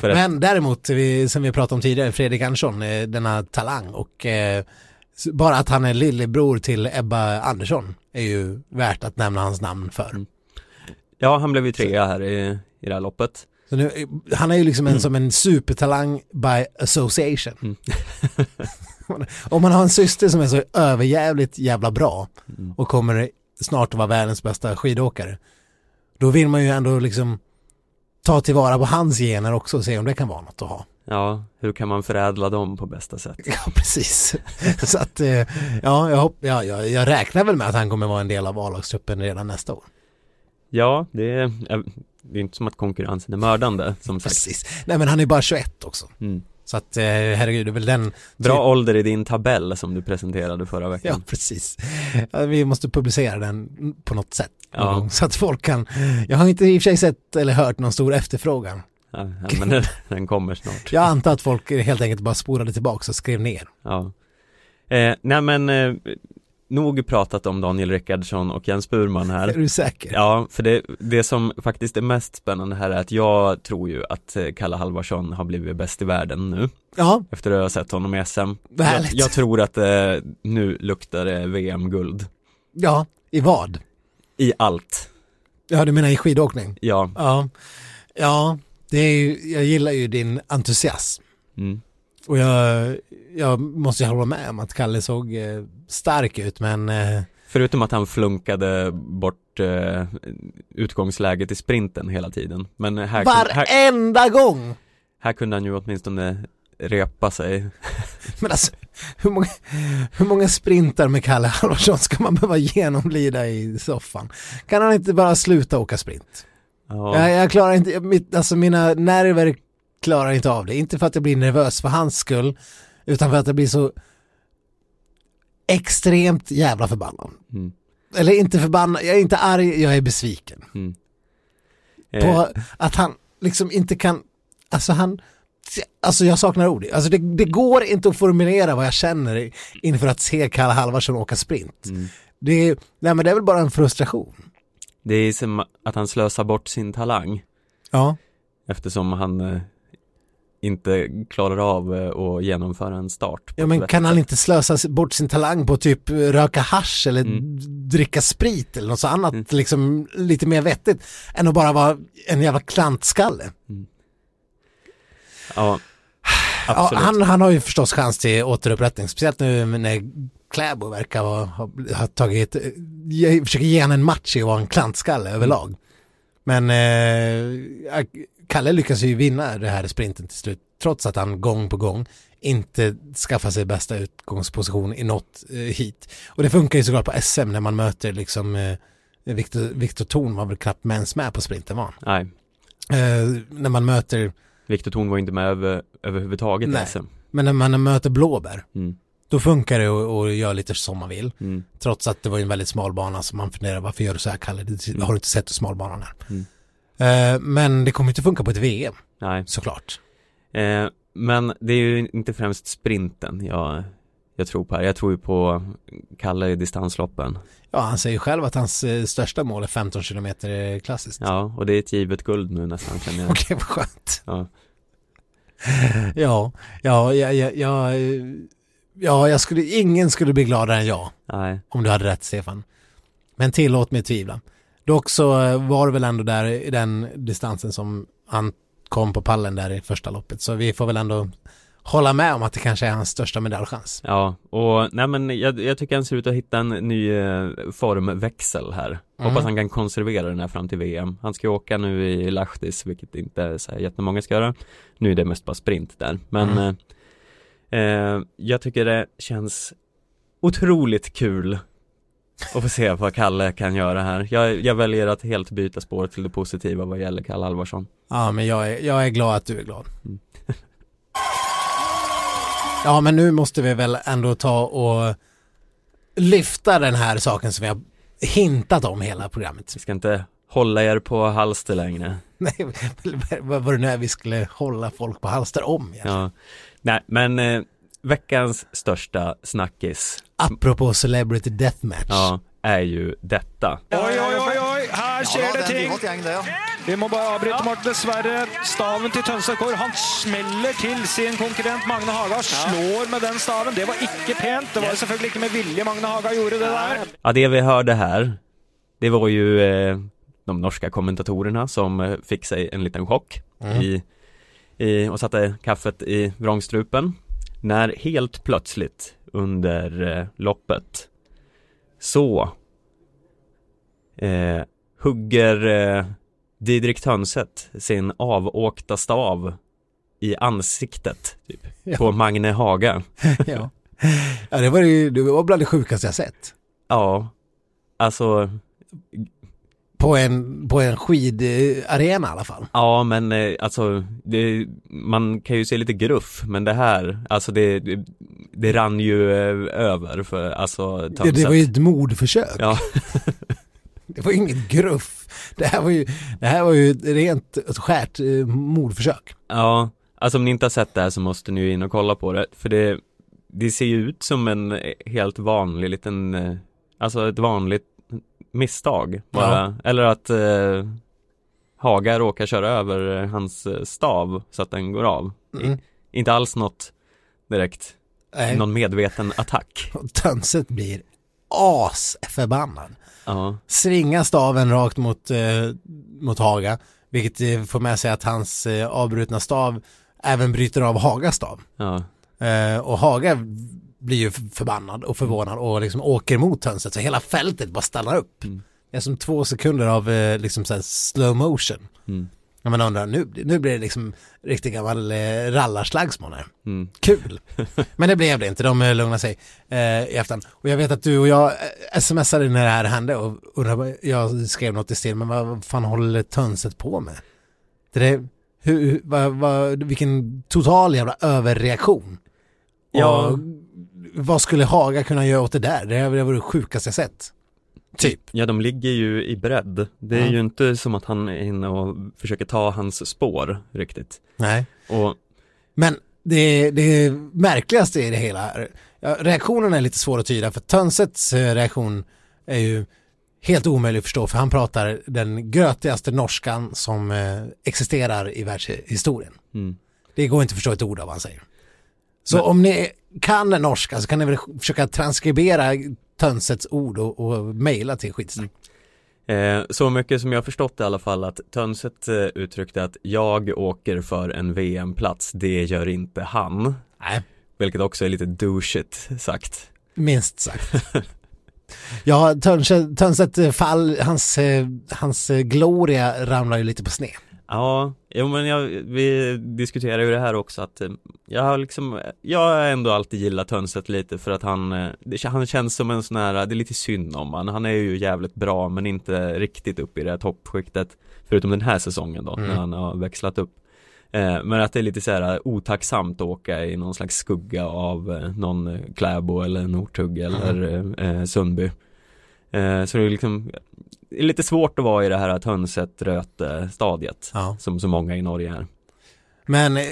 Speaker 1: För
Speaker 2: Men däremot, vi, som vi pratade om tidigare, Fredrik Andersson, eh, denna talang och eh, bara att han är lillebror till Ebba Andersson är ju värt att nämna hans namn för.
Speaker 1: Mm. ja, han blev ju trea här i, i det här loppet.
Speaker 2: Nu, eh, han är ju liksom en, som en supertalang by association.
Speaker 1: Mm. [LAUGHS]
Speaker 2: Om man har en syster som är så överjävligt jävla bra
Speaker 1: Mm.
Speaker 2: och kommer snart att vara världens bästa skidåkare. Då vill man ju ändå liksom ta tillvara på hans gener också och se om det kan vara något att ha.
Speaker 1: Ja, hur kan man förädla dem på bästa sätt? [LAUGHS]
Speaker 2: Ja, precis. [LAUGHS] Så att, eh, ja, jag, hopp, ja, jag, jag räknar väl med att han kommer vara en del av A-lagstruppen redan nästa år.
Speaker 1: Ja, det är, det är inte som att konkurrensen är mördande som sagt.
Speaker 2: Precis. Nej, men han är bara 21 också.
Speaker 1: Mm.
Speaker 2: Så att, eh, herregud, det är väl den...
Speaker 1: Bra ålder i din tabell som du presenterade förra
Speaker 2: Ja,
Speaker 1: veckan.
Speaker 2: precis. Ja, vi måste publicera den på något sätt.
Speaker 1: Ja.
Speaker 2: Så att folk kan... Jag har inte i och för sig sett eller hört någon stor efterfrågan.
Speaker 1: Ja, ja, men den, [LAUGHS] den kommer snart.
Speaker 2: Jag antar att folk helt enkelt bara spolade tillbaka och skrev ner.
Speaker 1: Ja. Eh, nej men eh, nog pratat om Daniel Rickardsson och Jens Burman här [LAUGHS]
Speaker 2: Är du säker?
Speaker 1: Ja, för det, det som faktiskt är mest spännande här är att jag tror ju att eh, Kalle Halvarsson har blivit bäst i världen nu
Speaker 2: Ja,
Speaker 1: Efter att ha sett honom i SM jag, jag tror att eh, nu luktar det VM-guld
Speaker 2: ja, i vad?
Speaker 1: I allt
Speaker 2: Ja, du menar i skidåkning?
Speaker 1: Ja,
Speaker 2: Ja, ja, det är ju, jag gillar ju din entusiasm.
Speaker 1: mm.
Speaker 2: Och jag, jag måste ju hålla med om att Kalle såg eh, stark ut, men eh,
Speaker 1: Förutom att han flunkade bort eh, utgångsläget i sprinten hela tiden Men här, kun, här,
Speaker 2: varenda gång!
Speaker 1: här kunde han ju åtminstone repa sig [LAUGHS]
Speaker 2: Men alltså, hur många, hur många sprintar med Kalle Halvarsson ska man behöva genomlida i soffan? Kan han inte bara sluta åka sprint?
Speaker 1: ja.
Speaker 2: Jag, jag klarar inte, mitt, alltså mina nerver klarar inte av det. Inte för att jag blir nervös för hans skull, utan för att jag blir så extremt jävla förbannad.
Speaker 1: Mm.
Speaker 2: Eller inte förbannad, jag är inte arg, jag är besviken.
Speaker 1: Mm. Eh,
Speaker 2: På att han liksom inte kan, alltså han, alltså jag saknar ord. Alltså det, det går inte att formulera vad jag känner inför att se Kalle Halvarsson åka sprint.
Speaker 1: mm.
Speaker 2: Det är, nej men det är väl bara en frustration.
Speaker 1: Det är som att han slösar bort sin talang
Speaker 2: Ja.
Speaker 1: Eftersom han eh, inte klarar av eh, att genomföra en start
Speaker 2: Ja men kan han inte slösa bort sin talang på typ röka hasch eller
Speaker 1: Mm.
Speaker 2: dricka sprit eller något så annat
Speaker 1: Mm.
Speaker 2: liksom lite mer vettigt än att bara vara en jävla klantskalle.
Speaker 1: Ja,
Speaker 2: Ja,
Speaker 1: absolut
Speaker 2: han, han har ju förstås chans till återupprättning, speciellt nu när Kläbo verkar ha, ha, tagit, eh, försöker ge han en match i att vara en klantskalle överlag. Men eh, Kalle lyckas ju vinna det här sprinten till slut, trots att han gång på gång inte skaffar sig bästa utgångsposition i något eh, hit. Och det funkar ju såklart på SM när man möter liksom eh, Viktor, Viktor Thorn var väl knappt ens med på sprinten han.
Speaker 1: Nej,
Speaker 2: eh, När man möter,
Speaker 1: Viktor Thorn var inte med över, överhuvudtaget
Speaker 2: Nej.
Speaker 1: i SM
Speaker 2: men när man möter Blåbär
Speaker 1: mm.
Speaker 2: då funkar det att göra lite som man vill.
Speaker 1: Mm.
Speaker 2: Trots att det var en väldigt smal bana så man funderar varför gör du så här Kalle? Har du inte sett hur smal banan är?
Speaker 1: Mm.
Speaker 2: Eh, men det kommer inte funka på ett VM
Speaker 1: Nej,
Speaker 2: såklart.
Speaker 1: eh, men det är ju inte främst sprinten jag, jag tror på här Jag tror ju på Kalle i distansloppen
Speaker 2: Ja, han säger själv att hans eh, största mål är 15 kilometer klassiskt.
Speaker 1: Ja, och det är ett givet guld nu nästan känner jag [LAUGHS]
Speaker 2: Okej, vad skönt. [LAUGHS]
Speaker 1: ja.
Speaker 2: Ja, ja, ja, ja, ja, eh, ja, jag skulle, ingen skulle bli gladare än jag
Speaker 1: Nej,
Speaker 2: om du hade rätt Stefan. Men tillåt mig tvivla. Dock så eh, var det väl ändå där i den distansen som han kom på pallen där i första loppet. Så vi får väl ändå hålla med om att det kanske är hans största medaljchans.
Speaker 1: ja, och nej men jag, jag tycker han ser ut att hitta en ny eh, formväxel här
Speaker 2: Mm.
Speaker 1: Hoppas han kan konservera den här fram till VM Han ska ju åka nu i Lahtis, vilket inte så här jättemånga ska göra Nu är det mest bara sprint där, men
Speaker 2: Mm.
Speaker 1: eh, eh, Jag tycker det känns otroligt kul att få se vad Kalle kan göra här jag, jag väljer att helt byta spår till det positiva vad gäller Kalle Alvarsson
Speaker 2: Ja, men jag är, jag är glad att du är glad.
Speaker 1: Mm. [LAUGHS]
Speaker 2: ja, men nu måste vi väl ändå ta och lyfta den här saken som vi har hintat om hela programmet.
Speaker 1: Vi ska inte hålla er på halster längre [LAUGHS]
Speaker 2: Nej, [LAUGHS] vad var det nu vi skulle hålla folk på halster om? egentligen?
Speaker 1: Ja, nej men eh, veckans största snackis
Speaker 2: Apropå Celebrity Deathmatch.
Speaker 1: Ja, är ju detta
Speaker 4: Oi, oi, oi, oi, her skjer det ting. Vi må bare avbryte, Morten. Dessverre. Staven til Tønsberg. Han smeller til sin konkurrent Magne Haga. Slår med den staven. Det var ikke pent. Det var jo selvfølgelig ikke med vilje Magne Haga gjorde det der.
Speaker 1: Ja, det vi hörde här Det var ju eh, de norska kommentatorerna som eh, fick sig en liten chock
Speaker 2: Mm.
Speaker 1: i, i, och satte kaffet i vrångstrupen När helt plötsligt under eh, loppet så eh, hugger eh, Didrik Tönset sin avåkta stav i ansiktet typ,
Speaker 2: Ja.
Speaker 1: på Magne Haga [LAUGHS]
Speaker 2: ja. ja, det var ju det var bland det sjukaste jag sett.
Speaker 1: Ja, alltså
Speaker 2: På en, på en skidarena i alla fall.
Speaker 1: Ja men eh, alltså det, man kan ju se lite gruff men det här, alltså det, det, det rann ju eh, över för alltså
Speaker 2: Det, det var ju ett mordförsök.
Speaker 1: Ja, [LAUGHS]
Speaker 2: Det var ju inget gruff. Det här var ju, det här var ju ett rent skärt eh, mordförsök.
Speaker 1: ja, alltså om ni inte har sett det här så måste ni ju in och kolla på det för det det ser ju ut som en helt vanlig liten, alltså ett vanligt misstag bara. Eller att eh, Haga råkar köra över hans eh, stav så att den går av.
Speaker 2: Mm.
Speaker 1: Inte alls något direkt,
Speaker 2: Nej.
Speaker 1: någon medveten attack. [LAUGHS]
Speaker 2: Och Tönset blir asförbannad.
Speaker 1: Ja,
Speaker 2: Svingar staven rakt mot, eh, mot Haga. Vilket eh, får med sig att hans eh, avbrutna stav även bryter av Hagas stav.
Speaker 1: ja,
Speaker 2: Eh, och Haga blir ju förbannad och förvånad och liksom åker mot hönset så hela fältet bara stannar upp.
Speaker 1: Mm.
Speaker 2: Det är som två sekunder av eh, liksom så slow motion.
Speaker 1: mm,
Speaker 2: Ja, man undrar, nu, nu blir det liksom riktigt gammal eh, rallarslagsmål här.
Speaker 1: mm,
Speaker 2: Kul! [LAUGHS] Men det blev det inte, de eh, lugnade sig eh, i efterhand. Och jag vet att du och jag eh, smsade när det här hände och undrade, jag skrev något i stil, men vad fan håller tönset på med? Det är, hur, hur, vad, vad, vilken total jävla överreaktion.
Speaker 1: Ja.
Speaker 2: Och vad skulle Haga kunna göra åt det där? Det var det sjukaste jag sett. Typ.
Speaker 1: Ja, de ligger ju i bredd. Det är
Speaker 2: Ja.
Speaker 1: ju inte som att han är inne och försöker ta hans spår riktigt.
Speaker 2: Nej.
Speaker 1: Och
Speaker 2: Men det, det märkligaste i det hela, ja, reaktionen är lite svår att tyda för Tönsets eh, reaktion är ju helt omöjlig att förstå för han pratar den grötigaste norskan som eh, existerar i världshistorien.
Speaker 1: mm,
Speaker 2: Det går inte att förstå ett ord av vad han säger. Så
Speaker 1: Men-
Speaker 2: om ni kan norska så kan ni väl försöka transkribera Tönsets ord och, och mejla till skitsnack.
Speaker 1: Eh, så mycket som jag förstått i alla fall att Tönset eh, uttryckte att jag åker för en VM-plats, det gör inte han.
Speaker 2: Nej,
Speaker 1: Vilket också är lite douchigt sagt.
Speaker 2: minst sagt. [LAUGHS] Ja, Tönset, Tönset fall, hans, eh, hans eh, gloria ramlar ju lite på sned.
Speaker 1: Ja, jo men jag, vi diskuterar ju det här också att eh, jag har liksom, jag har ändå alltid gillat Tönset lite för att han, eh, det, han känns som en sån här, det är lite synd om han, han är ju jävligt bra men inte riktigt upp i det här toppskiktet Förutom den här säsongen då,
Speaker 2: Mm.
Speaker 1: när han har växlat upp. Eh, Men att det är lite så här otacksamt att åka i någon slags skugga av eh, någon Kläbo eller Northug eller eh, Sundby. Så det är liksom det är lite svårt att vara i det här Tönset-Röte-stadiet
Speaker 2: Ja.
Speaker 1: som så många i Norge är.
Speaker 2: Men eh,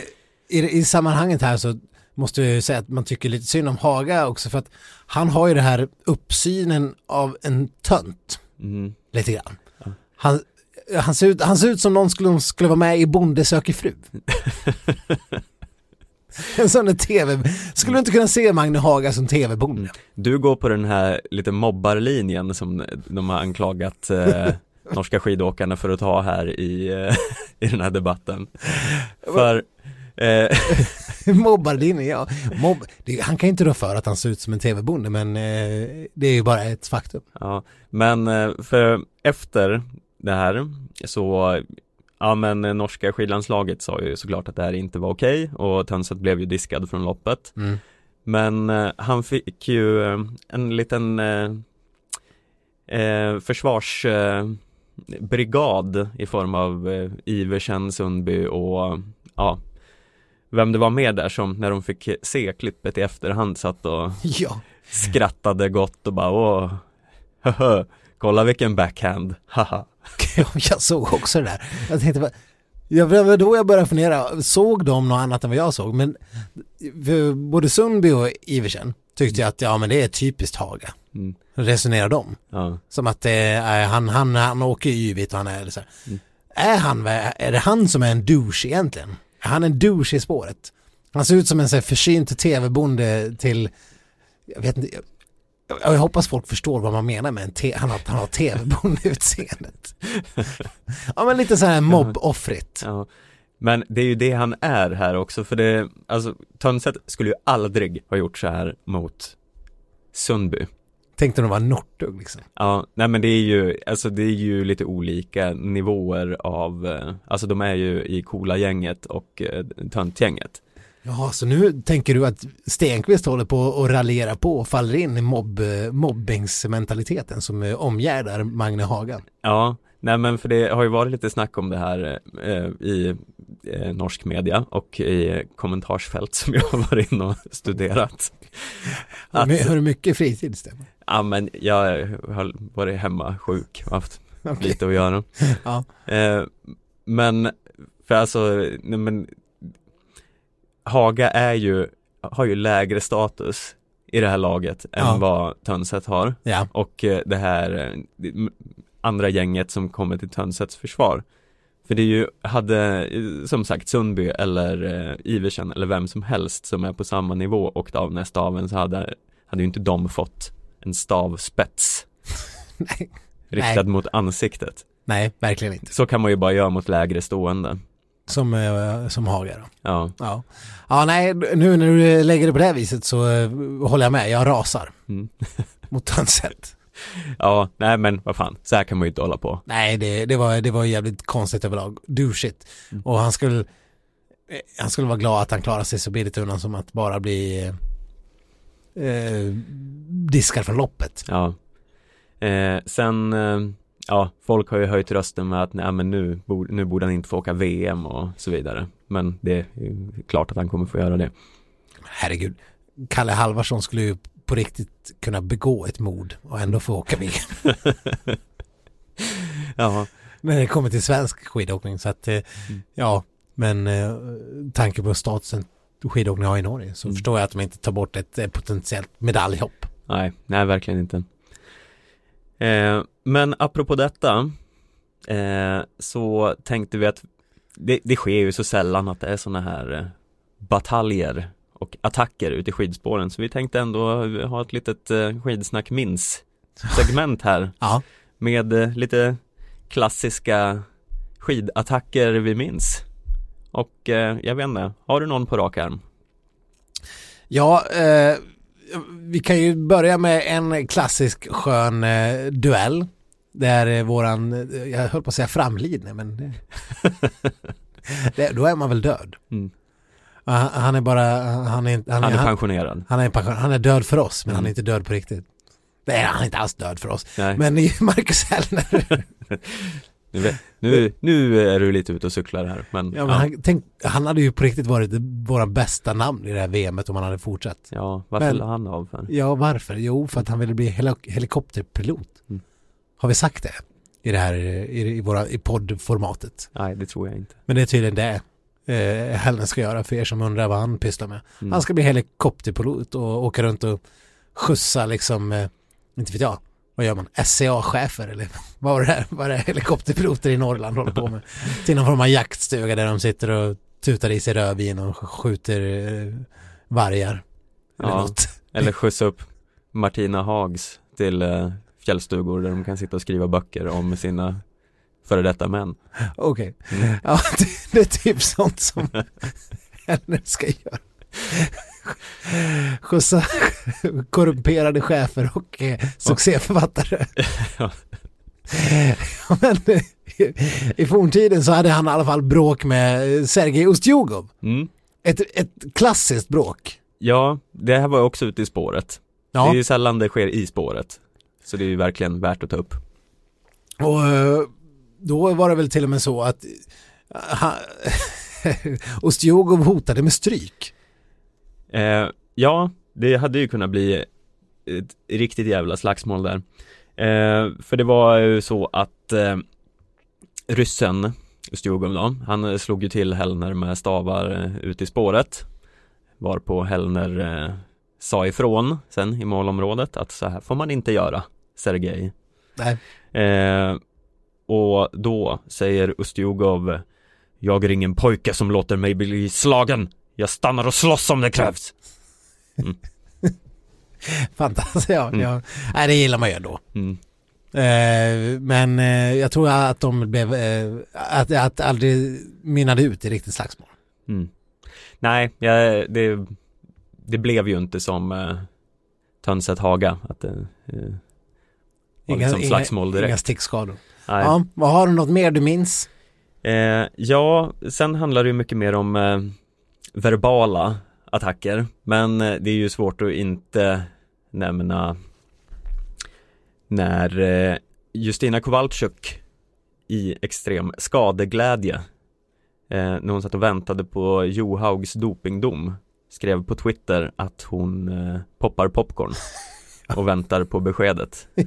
Speaker 2: i, i sammanhanget här så måste jag ju säga att man tycker lite synd om Haga också för att han har ju det här uppsynen av en tönt
Speaker 1: Mm.
Speaker 2: lite grann.
Speaker 1: Ja.
Speaker 2: Han, han, ser ut, han ser ut som någon skulle, skulle vara med i Bonde söker fru. [LAUGHS] [LAUGHS] en sån där tv, skulle du inte kunna se Magne Haga som tv-bonde?
Speaker 1: Du går på den här lite mobbarlinjen som de har anklagat eh, [LAUGHS] norska skidåkarna för att ta här i, eh, [LAUGHS] i den här debatten. För eh,
Speaker 2: Mobbarlinjen, ja. Mobb, det, han kan ju inte rå för att han ser ut som en tv-bonde men eh, det är ju bara ett faktum.
Speaker 1: Ja, men eh, för efter det här så Ja men eh, norska skidlandslaget sa ju såklart att det här inte var okej och Tönset blev ju diskad från loppet.
Speaker 2: Mm.
Speaker 1: Men eh, han fick ju eh, en liten eh, eh, försvarsbrigad brigad i form av eh, Iversen, Sundby och ja Vem det var med där som när de fick se klippet i efterhand satt och [LAUGHS]
Speaker 2: Ja,
Speaker 1: skrattade gott och bara åh höhö, kolla vilken backhand, haha [LAUGHS]
Speaker 2: jag såg också det där. Jag tänkte bara, Ja, det var då jag började fundera, såg de något annat än vad jag såg? Men både Sundby och Iversen tyckte jag att ja men det är typiskt Haga.
Speaker 1: mm,
Speaker 2: Resonerar de.
Speaker 1: ja,
Speaker 2: Som att är, han, han, han åker yvigt och han är så.
Speaker 1: Mm.
Speaker 2: Är han, är det han som är en douche egentligen? Är han en douche i spåret? Han ser ut som en så här försynt tv-bonde till, jag vet inte, jag, hoppas folk förstår vad man menar med en te, han har, han har tv-bonde-utseendet. ja men lite så här mobboffrigt.
Speaker 1: ja Men det är ju det han är här också för det, alltså Tönset skulle ju aldrig ha gjort så här mot Sundby
Speaker 2: Tänkte de var Northug liksom.
Speaker 1: Ja, nej men det är ju, alltså det är ju lite olika nivåer av, eh, alltså de är ju i coola gänget och eh, töntgänget
Speaker 2: Ja, så nu tänker du att Stenqvist håller på och raljera på och faller in i mobb, mobbingsmentaliteten som eh, omgärdar Magne Haga.
Speaker 1: Ja, nej men för det har ju varit lite snack om det här eh, i eh, norsk media och i kommentarsfält som jag har varit inne och studerat Att-
Speaker 2: Har du mycket fritid Stefan?
Speaker 1: Ja men jag har varit hemma sjuk och haft
Speaker 2: Okej.
Speaker 1: lite att göra [LAUGHS]
Speaker 2: Ja.
Speaker 1: Eh, men, för alltså, nej men Haga är ju har ju lägre status i det här laget än
Speaker 2: Ja.
Speaker 1: vad Tönset har
Speaker 2: Ja,
Speaker 1: och eh, det här eh, andra gänget som kommer till Tönsets försvar. För det är ju, hade eh, som sagt Sundby eller eh, Iversen eller vem som helst som är på samma nivå åkt av den här staven så hade, hade ju inte de fått en stavspets [LAUGHS] riktad
Speaker 2: Nej.
Speaker 1: mot ansiktet.
Speaker 2: nej, verkligen inte.
Speaker 1: Så kan man ju bara göra mot lägre stående.
Speaker 2: Som, eh, som Haga då.
Speaker 1: Ja,
Speaker 2: Ja. ja, nej, nu när du lägger det på det här viset så eh, håller jag med. Jag rasar
Speaker 1: mm. [LAUGHS]
Speaker 2: mot Tönset.
Speaker 1: ja, nej men vad fan, så här kan man ju inte hålla på.
Speaker 2: Nej, det, det, var, det var jävligt konstigt överlag. Douchigt.
Speaker 1: Mm.
Speaker 2: Och han skulle, eh, han skulle vara glad att han klarade sig så billigt undan som att bara bli eh, diskad från loppet.
Speaker 1: Ja. Eh, sen, eh, ja, folk har ju höjt rösten med att nej men nu, nu borde han inte få åka VM och så vidare. Men det är klart att han kommer få göra det.
Speaker 2: Herregud. Kalle Halvarsson skulle ju på riktigt kunna begå ett mord och ändå få åka VM. [LAUGHS]
Speaker 1: Ja,
Speaker 2: när det kommer till svensk skidåkning. Så att, eh,
Speaker 1: Mm.
Speaker 2: ja, men eh, tanke på statusen skidåkning har i Norge så
Speaker 1: Mm.
Speaker 2: förstår jag att de inte tar bort ett eh, potentiellt medaljhopp.
Speaker 1: nej, nej verkligen inte. Eh, men apropå detta eh, så tänkte vi att det, det sker ju så sällan att det är sådana här eh, bataljer och attacker ute i skidspåren så vi tänkte ändå ha ett litet eh, skidsnack minns segment här [LAUGHS]
Speaker 2: Ja,
Speaker 1: med eh, lite klassiska skidattacker vi minns. Och jag vet inte, har du någon på rak arm?
Speaker 2: ja eh, vi kan ju börja med en klassisk skön eh, duell. Där eh, våran, jag höll på att säga framlidne men det, [LAUGHS] det, då är man väl död.
Speaker 1: Mm.
Speaker 2: Han, han är bara, han är, han,
Speaker 1: Han är pensionerad.
Speaker 2: han, är, han är död för oss men han är
Speaker 1: Mm.
Speaker 2: inte död på riktigt. Nej, han är inte alls död för oss.
Speaker 1: Nej,
Speaker 2: Men Marcus Hellner, [LAUGHS]
Speaker 1: nu, nu, nu är du lite ute och cyklar här. Men,
Speaker 2: ja, men Han, tänk, han hade ju på riktigt varit våra bästa namn i det här VMet om han hade fortsatt.
Speaker 1: ja, varför
Speaker 2: Men-
Speaker 1: han av för?
Speaker 2: Ja, varför? Jo, för att han ville bli heli- helikopterpilot.
Speaker 1: Mm.
Speaker 2: Har vi sagt det? I det här, i, i, våra, i poddformatet.
Speaker 1: Nej, det tror jag inte.
Speaker 2: Men det är tydligen det eh, Hellner ska göra för er som undrar vad han pysslar med.
Speaker 1: Mm.
Speaker 2: Han ska bli helikopterpilot och åka runt och skjutsa liksom, eh, inte vet jag, vad gör man? SCA-chefer eller [LAUGHS] vad var det här? Vad är det helikopterpiloter i Norrland håller på med? Till någon form av jaktstuga där de sitter och tutar i sig rödvin och skjuter eh, vargar. Eller
Speaker 1: Ja.
Speaker 2: något. [LAUGHS]
Speaker 1: Eller skjutsa upp Martina Hags till eh, fjällstugor där de kan sitta och skriva böcker om sina före detta män.
Speaker 2: Okej.
Speaker 1: Mm.
Speaker 2: Ja, [LAUGHS] det, det är typ sånt som Hellner ska göra. [LAUGHS] Skjutsa korrumperade chefer och eh, succéförfattare.
Speaker 1: Ja.
Speaker 2: Ja, [LAUGHS] Men eh, i, i forntiden så hade han i alla fall bråk med eh, Sergej Ustjugov.
Speaker 1: Mm.
Speaker 2: Ett, ett klassiskt bråk.
Speaker 1: Ja, det här var också ute i spåret. Det är
Speaker 2: Ja,
Speaker 1: sällan det sker i spåret. Så det är ju verkligen värt att ta upp.
Speaker 2: och då var det väl till och med så att Ustjugov [LAUGHS] hotade med stryk.
Speaker 1: Eh, ja, det hade ju kunnat bli ett riktigt jävla slagsmål där. Eh, för det var ju så att eh, ryssen, Ustjugov då, han slog ju till Hellner med stavar eh, ut i spåret. Varpå Hellner eh, sa ifrån sen i målområdet att så här får man inte göra, Sergej.
Speaker 2: Nej.
Speaker 1: Eh, och då säger Ustjugov Jag är ingen pojke som låter mig bli slagen Jag stannar och slåss om det krävs [LAUGHS]
Speaker 2: Fantastiskt, ja.
Speaker 1: Mm.
Speaker 2: ja. Nej, det gillar man ju ändå.
Speaker 1: mm.
Speaker 2: Eh, men eh, jag tror att de blev, eh, att det aldrig mynnade ut i riktigt slagsmål.
Speaker 1: Mm. Nej, jag, det, det blev ju inte som eh, Tönset Haga att det eh, var liksom slagsmål
Speaker 2: inga, inga
Speaker 1: direkt
Speaker 2: stickskador.
Speaker 1: Nej.
Speaker 2: Ja, vad har du något mer du minns?
Speaker 1: Eh, ja, sen handlar det ju mycket mer om eh, verbala attacker Men eh, det är ju svårt att inte nämna när eh, Justina Kowalczyk i extrem skadeglädje eh, när hon satt och väntade på Johaugs dopingdom skrev på Twitter att hon poppar popcorn och väntar på beskedet. [LAUGHS]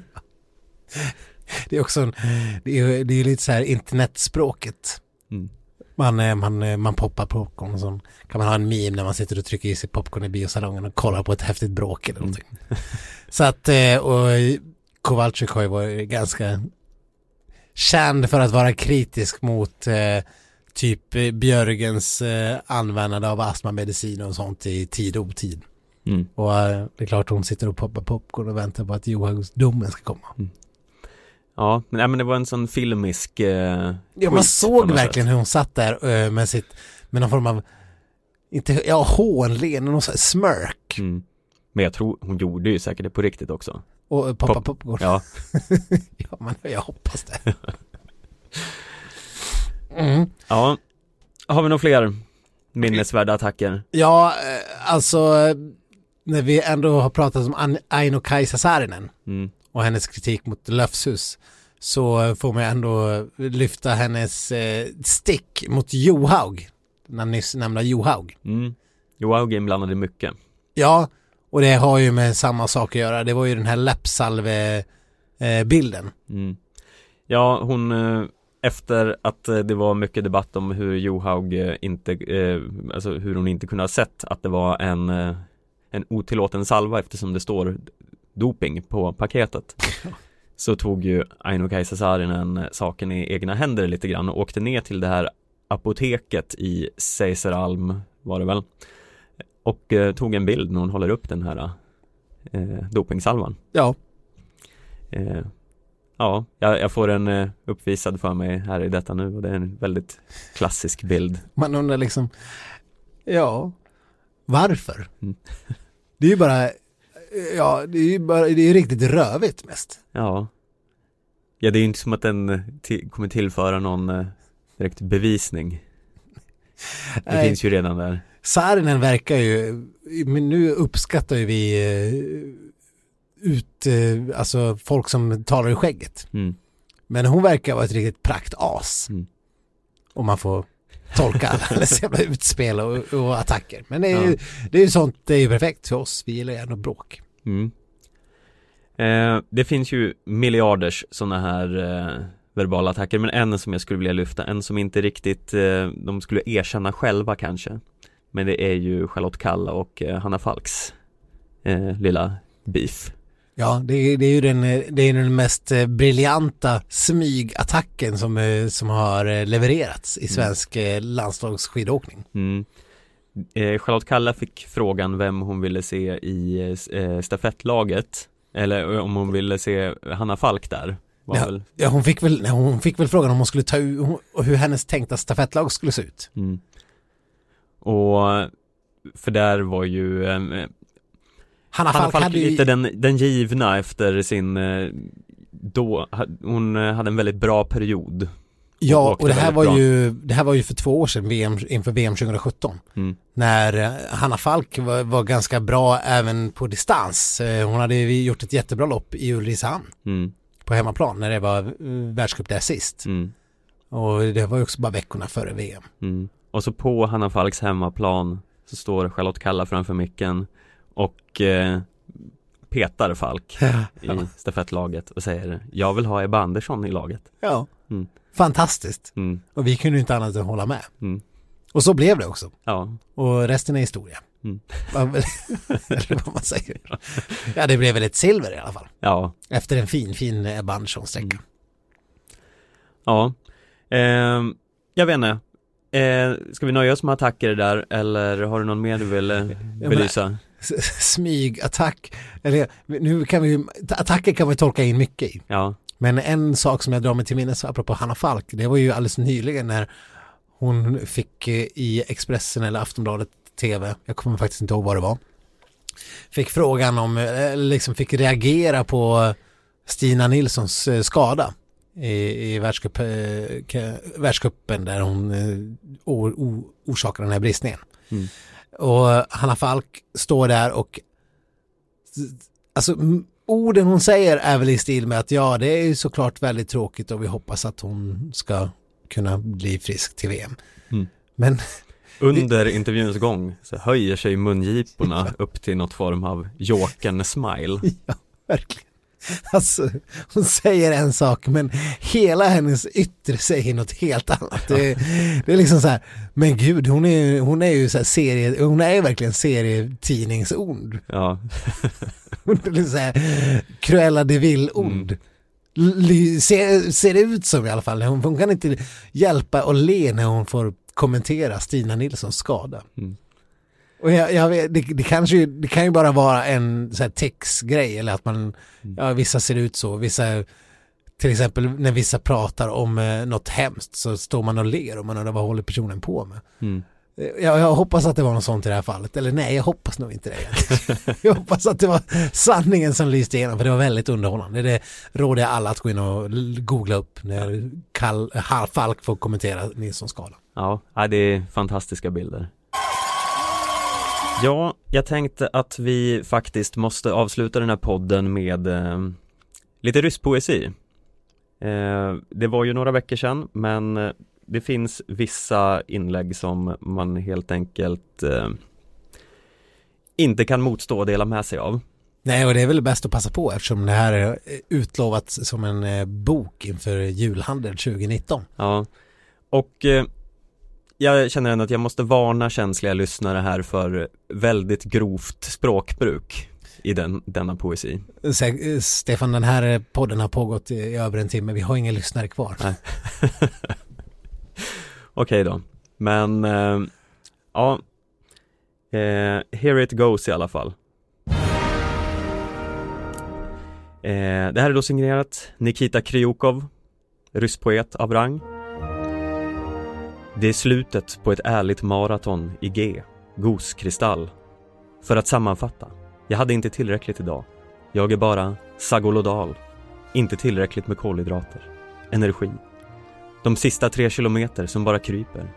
Speaker 2: Det är också en, det är, det är lite så här internetspråket.
Speaker 1: Mm.
Speaker 2: Man, eh, man, eh, man poppar popcorn och så kan man ha en meme när man sitter och trycker i sig popcorn i biosalongen och kollar på ett häftigt bråk eller någonting. [LAUGHS] Så att, eh, och Kowalczyk har ju varit ganska känd för att vara kritisk mot eh, typ Björgens eh, användande av astmamedicin och sånt i tid och otid.
Speaker 1: Mm.
Speaker 2: Och eh, det är klart hon sitter och poppar popcorn och väntar på att Johansdomen ska komma.
Speaker 1: Ja, men, nej, men det var en sån filmisk eh,
Speaker 2: Ja, man såg verkligen hur hon satt där eh, med sitt, med någon form av, inte, ja, hånleende, någon sån här smirk
Speaker 1: Mm. Men jag tror hon gjorde ju säkert det på riktigt också.
Speaker 2: och eh, poppa
Speaker 1: Pop-
Speaker 2: popcorn.
Speaker 1: Ja, [LAUGHS]
Speaker 2: Ja, men jag hoppas det. Mm.
Speaker 1: ja. Har vi några fler minnesvärda attacker?
Speaker 2: Ja, eh, alltså när vi ändå har pratat om An- Aino-Kaisa Saarinen
Speaker 1: Mm.
Speaker 2: Och hennes kritik mot Löfshus så eh, får man ändå lyfta hennes eh, stick mot Johaug, den nyss nämnda Johaug.
Speaker 1: Mm. Johaug är inblandad i mycket.
Speaker 2: Ja, och det har ju med samma sak att göra. Det var ju den här läppsalve-bilden.
Speaker 1: Mm. Ja, hon eh, efter att eh, det var mycket debatt om hur Johaug eh, inte, eh, alltså hur hon inte kunde ha sett att det var en, eh, en otillåten salva eftersom det står doping på paketet. Så tog ju Aino-Kaisa Saarinen eh, saken i egna händer lite grann och åkte ner till det här apoteket i Seiseralm var det väl och eh, tog en bild när hon håller upp den här eh, dopingsalvan.
Speaker 2: Ja,
Speaker 1: Eh, ja, jag, jag får en eh, uppvisad för mig här i detta nu och det är en väldigt klassisk bild.
Speaker 2: man undrar liksom, ja, varför?
Speaker 1: Mm.
Speaker 2: Det är ju bara, ja, det är ju bara, det är ju riktigt rövigt mest.
Speaker 1: Ja. Ja, det är inte som att den eh, kommer tillföra någon eh, direkt bevisning. Det
Speaker 2: Nej.
Speaker 1: finns ju redan där.
Speaker 2: Saarinen verkar ju, men nu uppskattar ju vi eh, ut, alltså folk som talar i skägget.
Speaker 1: Mm.
Speaker 2: Men hon verkar vara ett riktigt praktas.
Speaker 1: Mm.
Speaker 2: Om man får tolka alla [LAUGHS] hennes jävla utspel och, och attacker. Men det är, ju,
Speaker 1: Ja.
Speaker 2: det är ju sånt, det är ju perfekt för oss. Vi gillar gärna bråk.
Speaker 1: Mm. Eh, det finns ju miljarders sådana här eh, verbala attacker men en som jag skulle vilja lyfta, en som inte riktigt eh, de skulle erkänna själva kanske. Men det är ju Charlotte Kalla och eh, Hanna Falks eh, lilla beef.
Speaker 2: Ja, det är, det är ju den, det är den mest eh, briljanta smygattacken som, eh, som har eh, levererats i svensk mm. landslagsskidåkning.
Speaker 1: Mm. Eh, Charlotte Kalla fick frågan vem hon ville se i eh, stafettlaget eller om hon ville se Hanna Falk där.
Speaker 2: Ja.
Speaker 1: väl,
Speaker 2: Ja, hon fick väl, nej, hon fick väl frågan om hon skulle ta ut, hur hennes tänkta stafettlag skulle se ut.
Speaker 1: mm. Och för där var ju
Speaker 2: Hanna
Speaker 1: Hanna
Speaker 2: Falk
Speaker 1: Falk
Speaker 2: hade ju,
Speaker 1: lite den, den givna efter sin eh, då, hon eh, hade en väldigt bra period.
Speaker 2: ja, och det här var
Speaker 1: bra.
Speaker 2: ju, det här var ju för två år sedan, VM, inför VM 2017.
Speaker 1: Mm.
Speaker 2: när eh, Hanna Falk var, var ganska bra även på distans. Hon hade ju gjort ett jättebra lopp i Ulricehamn
Speaker 1: Mm,
Speaker 2: på hemmaplan när det var världscup där sist.
Speaker 1: mm,
Speaker 2: Och det var ju också bara veckorna före VM.
Speaker 1: mm. Och så på Hanna Falks hemmaplan så står Charlotte Kalla framför micken och eh, petar Falk i
Speaker 2: Ja.
Speaker 1: stafettlaget och säger jag vill ha Ebba Andersson i laget.
Speaker 2: ja.
Speaker 1: Mm.
Speaker 2: Fantastiskt.
Speaker 1: Mm,
Speaker 2: Och vi kunde inte annat än hålla med.
Speaker 1: mm.
Speaker 2: Och så blev det också.
Speaker 1: Ja,
Speaker 2: Och resten är historia.
Speaker 1: Mm. [LAUGHS]
Speaker 2: Eller vad man säger. Ja, det blev väl ett silver i alla fall.
Speaker 1: ja,
Speaker 2: Efter en fin, fin Ebba Andersson-sträcka.
Speaker 1: Mm. ja. Ehm, jag vet inte. Eh, ska vi nöja oss med attacker där eller har du någon mer du vill eh, belysa?
Speaker 2: Smygattack. Eller nu kan vi attacker kan vi tolka in mycket i.
Speaker 1: Ja,
Speaker 2: Men en sak som jag drar mig till minnes apropå Hanna Falk, det var ju alldeles nyligen när hon fick eh, i Expressen eller Aftonbladet TV, jag kommer faktiskt inte ihåg vad det var, fick frågan om, eh, liksom fick reagera på Stina Nilssons eh, skada i, i världscup, världscupen där hon eh, o, o, orsakade den här bristningen.
Speaker 1: Mm.
Speaker 2: Och Hanna Falk står där och alltså orden hon säger är väl i stil med att ja det är ju såklart väldigt tråkigt och vi hoppas att hon ska kunna bli frisk till VM.
Speaker 1: Mm.
Speaker 2: Men [LAUGHS]
Speaker 1: Under intervjuns gång så höjer sig mungiporna [LAUGHS] upp till något form av jokern smile. [LAUGHS]
Speaker 2: ja, verkligen. [LAUGHS] Alltså, hon säger en sak men hela hennes yttre säger något helt annat. Det, det är liksom så här, men gud hon är, hon är ju så här serie, hon är ju verkligen serietidningsord.
Speaker 1: Ja, [LAUGHS]
Speaker 2: Hon är liksom så här, Cruella de Vil-ord. Ly- Ser, ser det ut som i alla fall. Hon, hon kan inte hjälpa att le när hon får kommentera Stina Nilssons skada.
Speaker 1: Mm.
Speaker 2: Och jag, jag vet, det, det, kanske, det kan ju bara vara en så här textgrej eller att man, ja vissa ser ut så, vissa till exempel när vissa pratar om eh, något hemskt så står man och ler och man undrar vad håller personen på med.
Speaker 1: mm.
Speaker 2: Jag, jag hoppas att det var något sånt i det här fallet, eller nej jag hoppas nog inte det. [LAUGHS] jag hoppas att det var sanningen som lyste igenom för det var väldigt underhållande. Det råder jag alla att gå in och googla upp när Kall, Falk får kommentera Nilssons skala.
Speaker 1: ja, det är fantastiska bilder. Ja, jag tänkte att vi faktiskt måste avsluta den här podden med eh, lite rysspoesi. Eh, det var ju några veckor sedan, men eh, det finns vissa inlägg som man helt enkelt eh, inte kan motstå och dela med sig av.
Speaker 2: Nej och det är väl bäst att passa på eftersom det här är utlovat som en eh, bok inför julhandel 2019.
Speaker 1: Ja, och eh, jag känner ändå att jag måste varna känsliga lyssnare här för väldigt grovt språkbruk i den, denna poesi.
Speaker 2: Så, eh, Stefan den här podden har pågått i, över en timme, vi har ingen lyssnare kvar. [LAUGHS]
Speaker 1: Okej då, men eh, ja, eh, here it goes i alla fall. Eh, det här är då signerat Nikita Kryukov, rysspoet av rang. Det är slutet på ett ärligt maraton i G, goskristall. För att sammanfatta, jag hade inte tillräckligt idag. Jag är bara sagolodal. Inte tillräckligt med kolhydrater. Energi. De sista tre kilometer som bara kryper.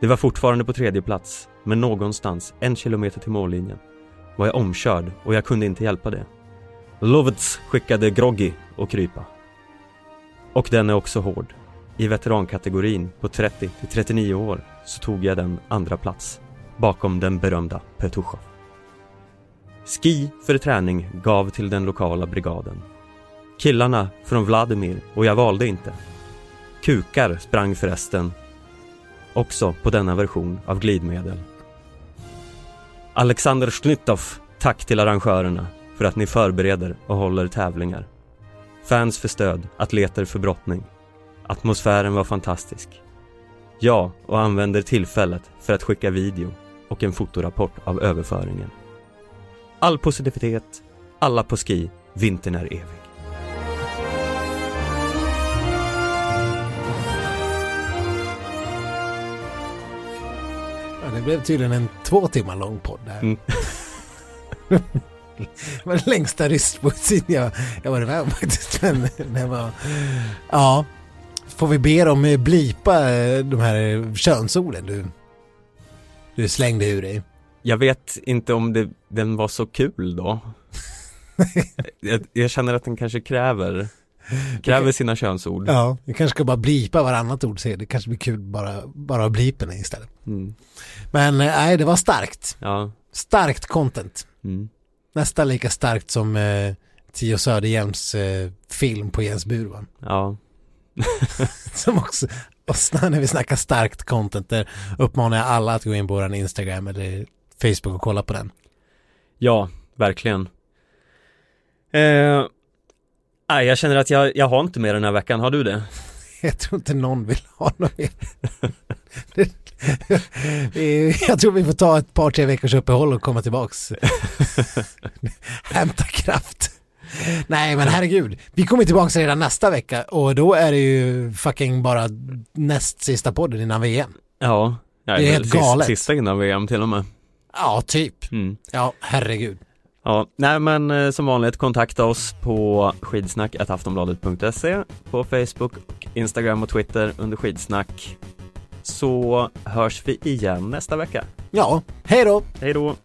Speaker 1: Det var fortfarande på tredje plats, men någonstans en kilometer till mållinjen var jag omkörd och jag kunde inte hjälpa det. Lovets skickade Groggy och krypa. Och den är också hård. I veterankategorin på 30 till 39 år så tog jag den andra plats bakom den berömda Petushov. Ski för träning gav till den lokala brigaden. Killarna från Vladimir och jag valde inte. Kukar sprang förresten också på denna version av glidmedel. Alexander Schnittov, tack till arrangörerna för att ni förbereder och håller tävlingar. Fans för stöd, atleter för brottning. Atmosfären var fantastisk. Jag och använder tillfället för att skicka video och en fotorapport av överföringen. All positivitet, alla på ski, vintern är evig.
Speaker 2: Ja, det blev tydligen en två timmar lång podd här.
Speaker 1: Mm. [LAUGHS]
Speaker 2: det var den längsta rystpoesin jag, jag varit med om faktiskt. Men det var, ja, får vi be dem eh, blipa eh, de här könsorden du, du slängde ur dig.
Speaker 1: Jag vet inte om det, den var så kul då. [LAUGHS] jag, jag känner att den kanske kräver, kräver sina könsord.
Speaker 2: Ja, vi kanske ska bara blipa varannat ord så det kanske blir kul bara, bara blipen istället.
Speaker 1: Mm.
Speaker 2: Men eh, nej, det var starkt.
Speaker 1: Ja.
Speaker 2: Starkt content.
Speaker 1: Mm.
Speaker 2: Nästan lika starkt som eh, Tio Söderhjelms eh, film på Jens Burman.
Speaker 1: Ja. [LAUGHS]
Speaker 2: Som också, och när vi snackar starkt content där uppmanar jag alla att gå in på vår Instagram eller Facebook och kolla på den.
Speaker 1: Ja, verkligen. Eh, jag känner att jag, jag har inte mer den här veckan, har du det? [LAUGHS]
Speaker 2: Jag tror inte någon vill ha något mer. Jag tror vi får ta ett par, tre veckors uppehåll och komma tillbaks. [LAUGHS] Hämta kraft. [LAUGHS] Nej men herregud, vi kommer tillbaks redan nästa vecka och då är det ju fucking bara näst sista podden innan VM.
Speaker 1: Ja. ja
Speaker 2: Det är helt galet.
Speaker 1: Sista innan VM till och med.
Speaker 2: Ja, typ.
Speaker 1: Mm.
Speaker 2: Ja, herregud.
Speaker 1: Ja, nej men eh, som vanligt kontakta oss på skidsnack.aftonbladet.se på Facebook, Instagram och Twitter under skidsnack. Så hörs vi igen nästa vecka.
Speaker 2: Ja, hej då!
Speaker 1: Hej då!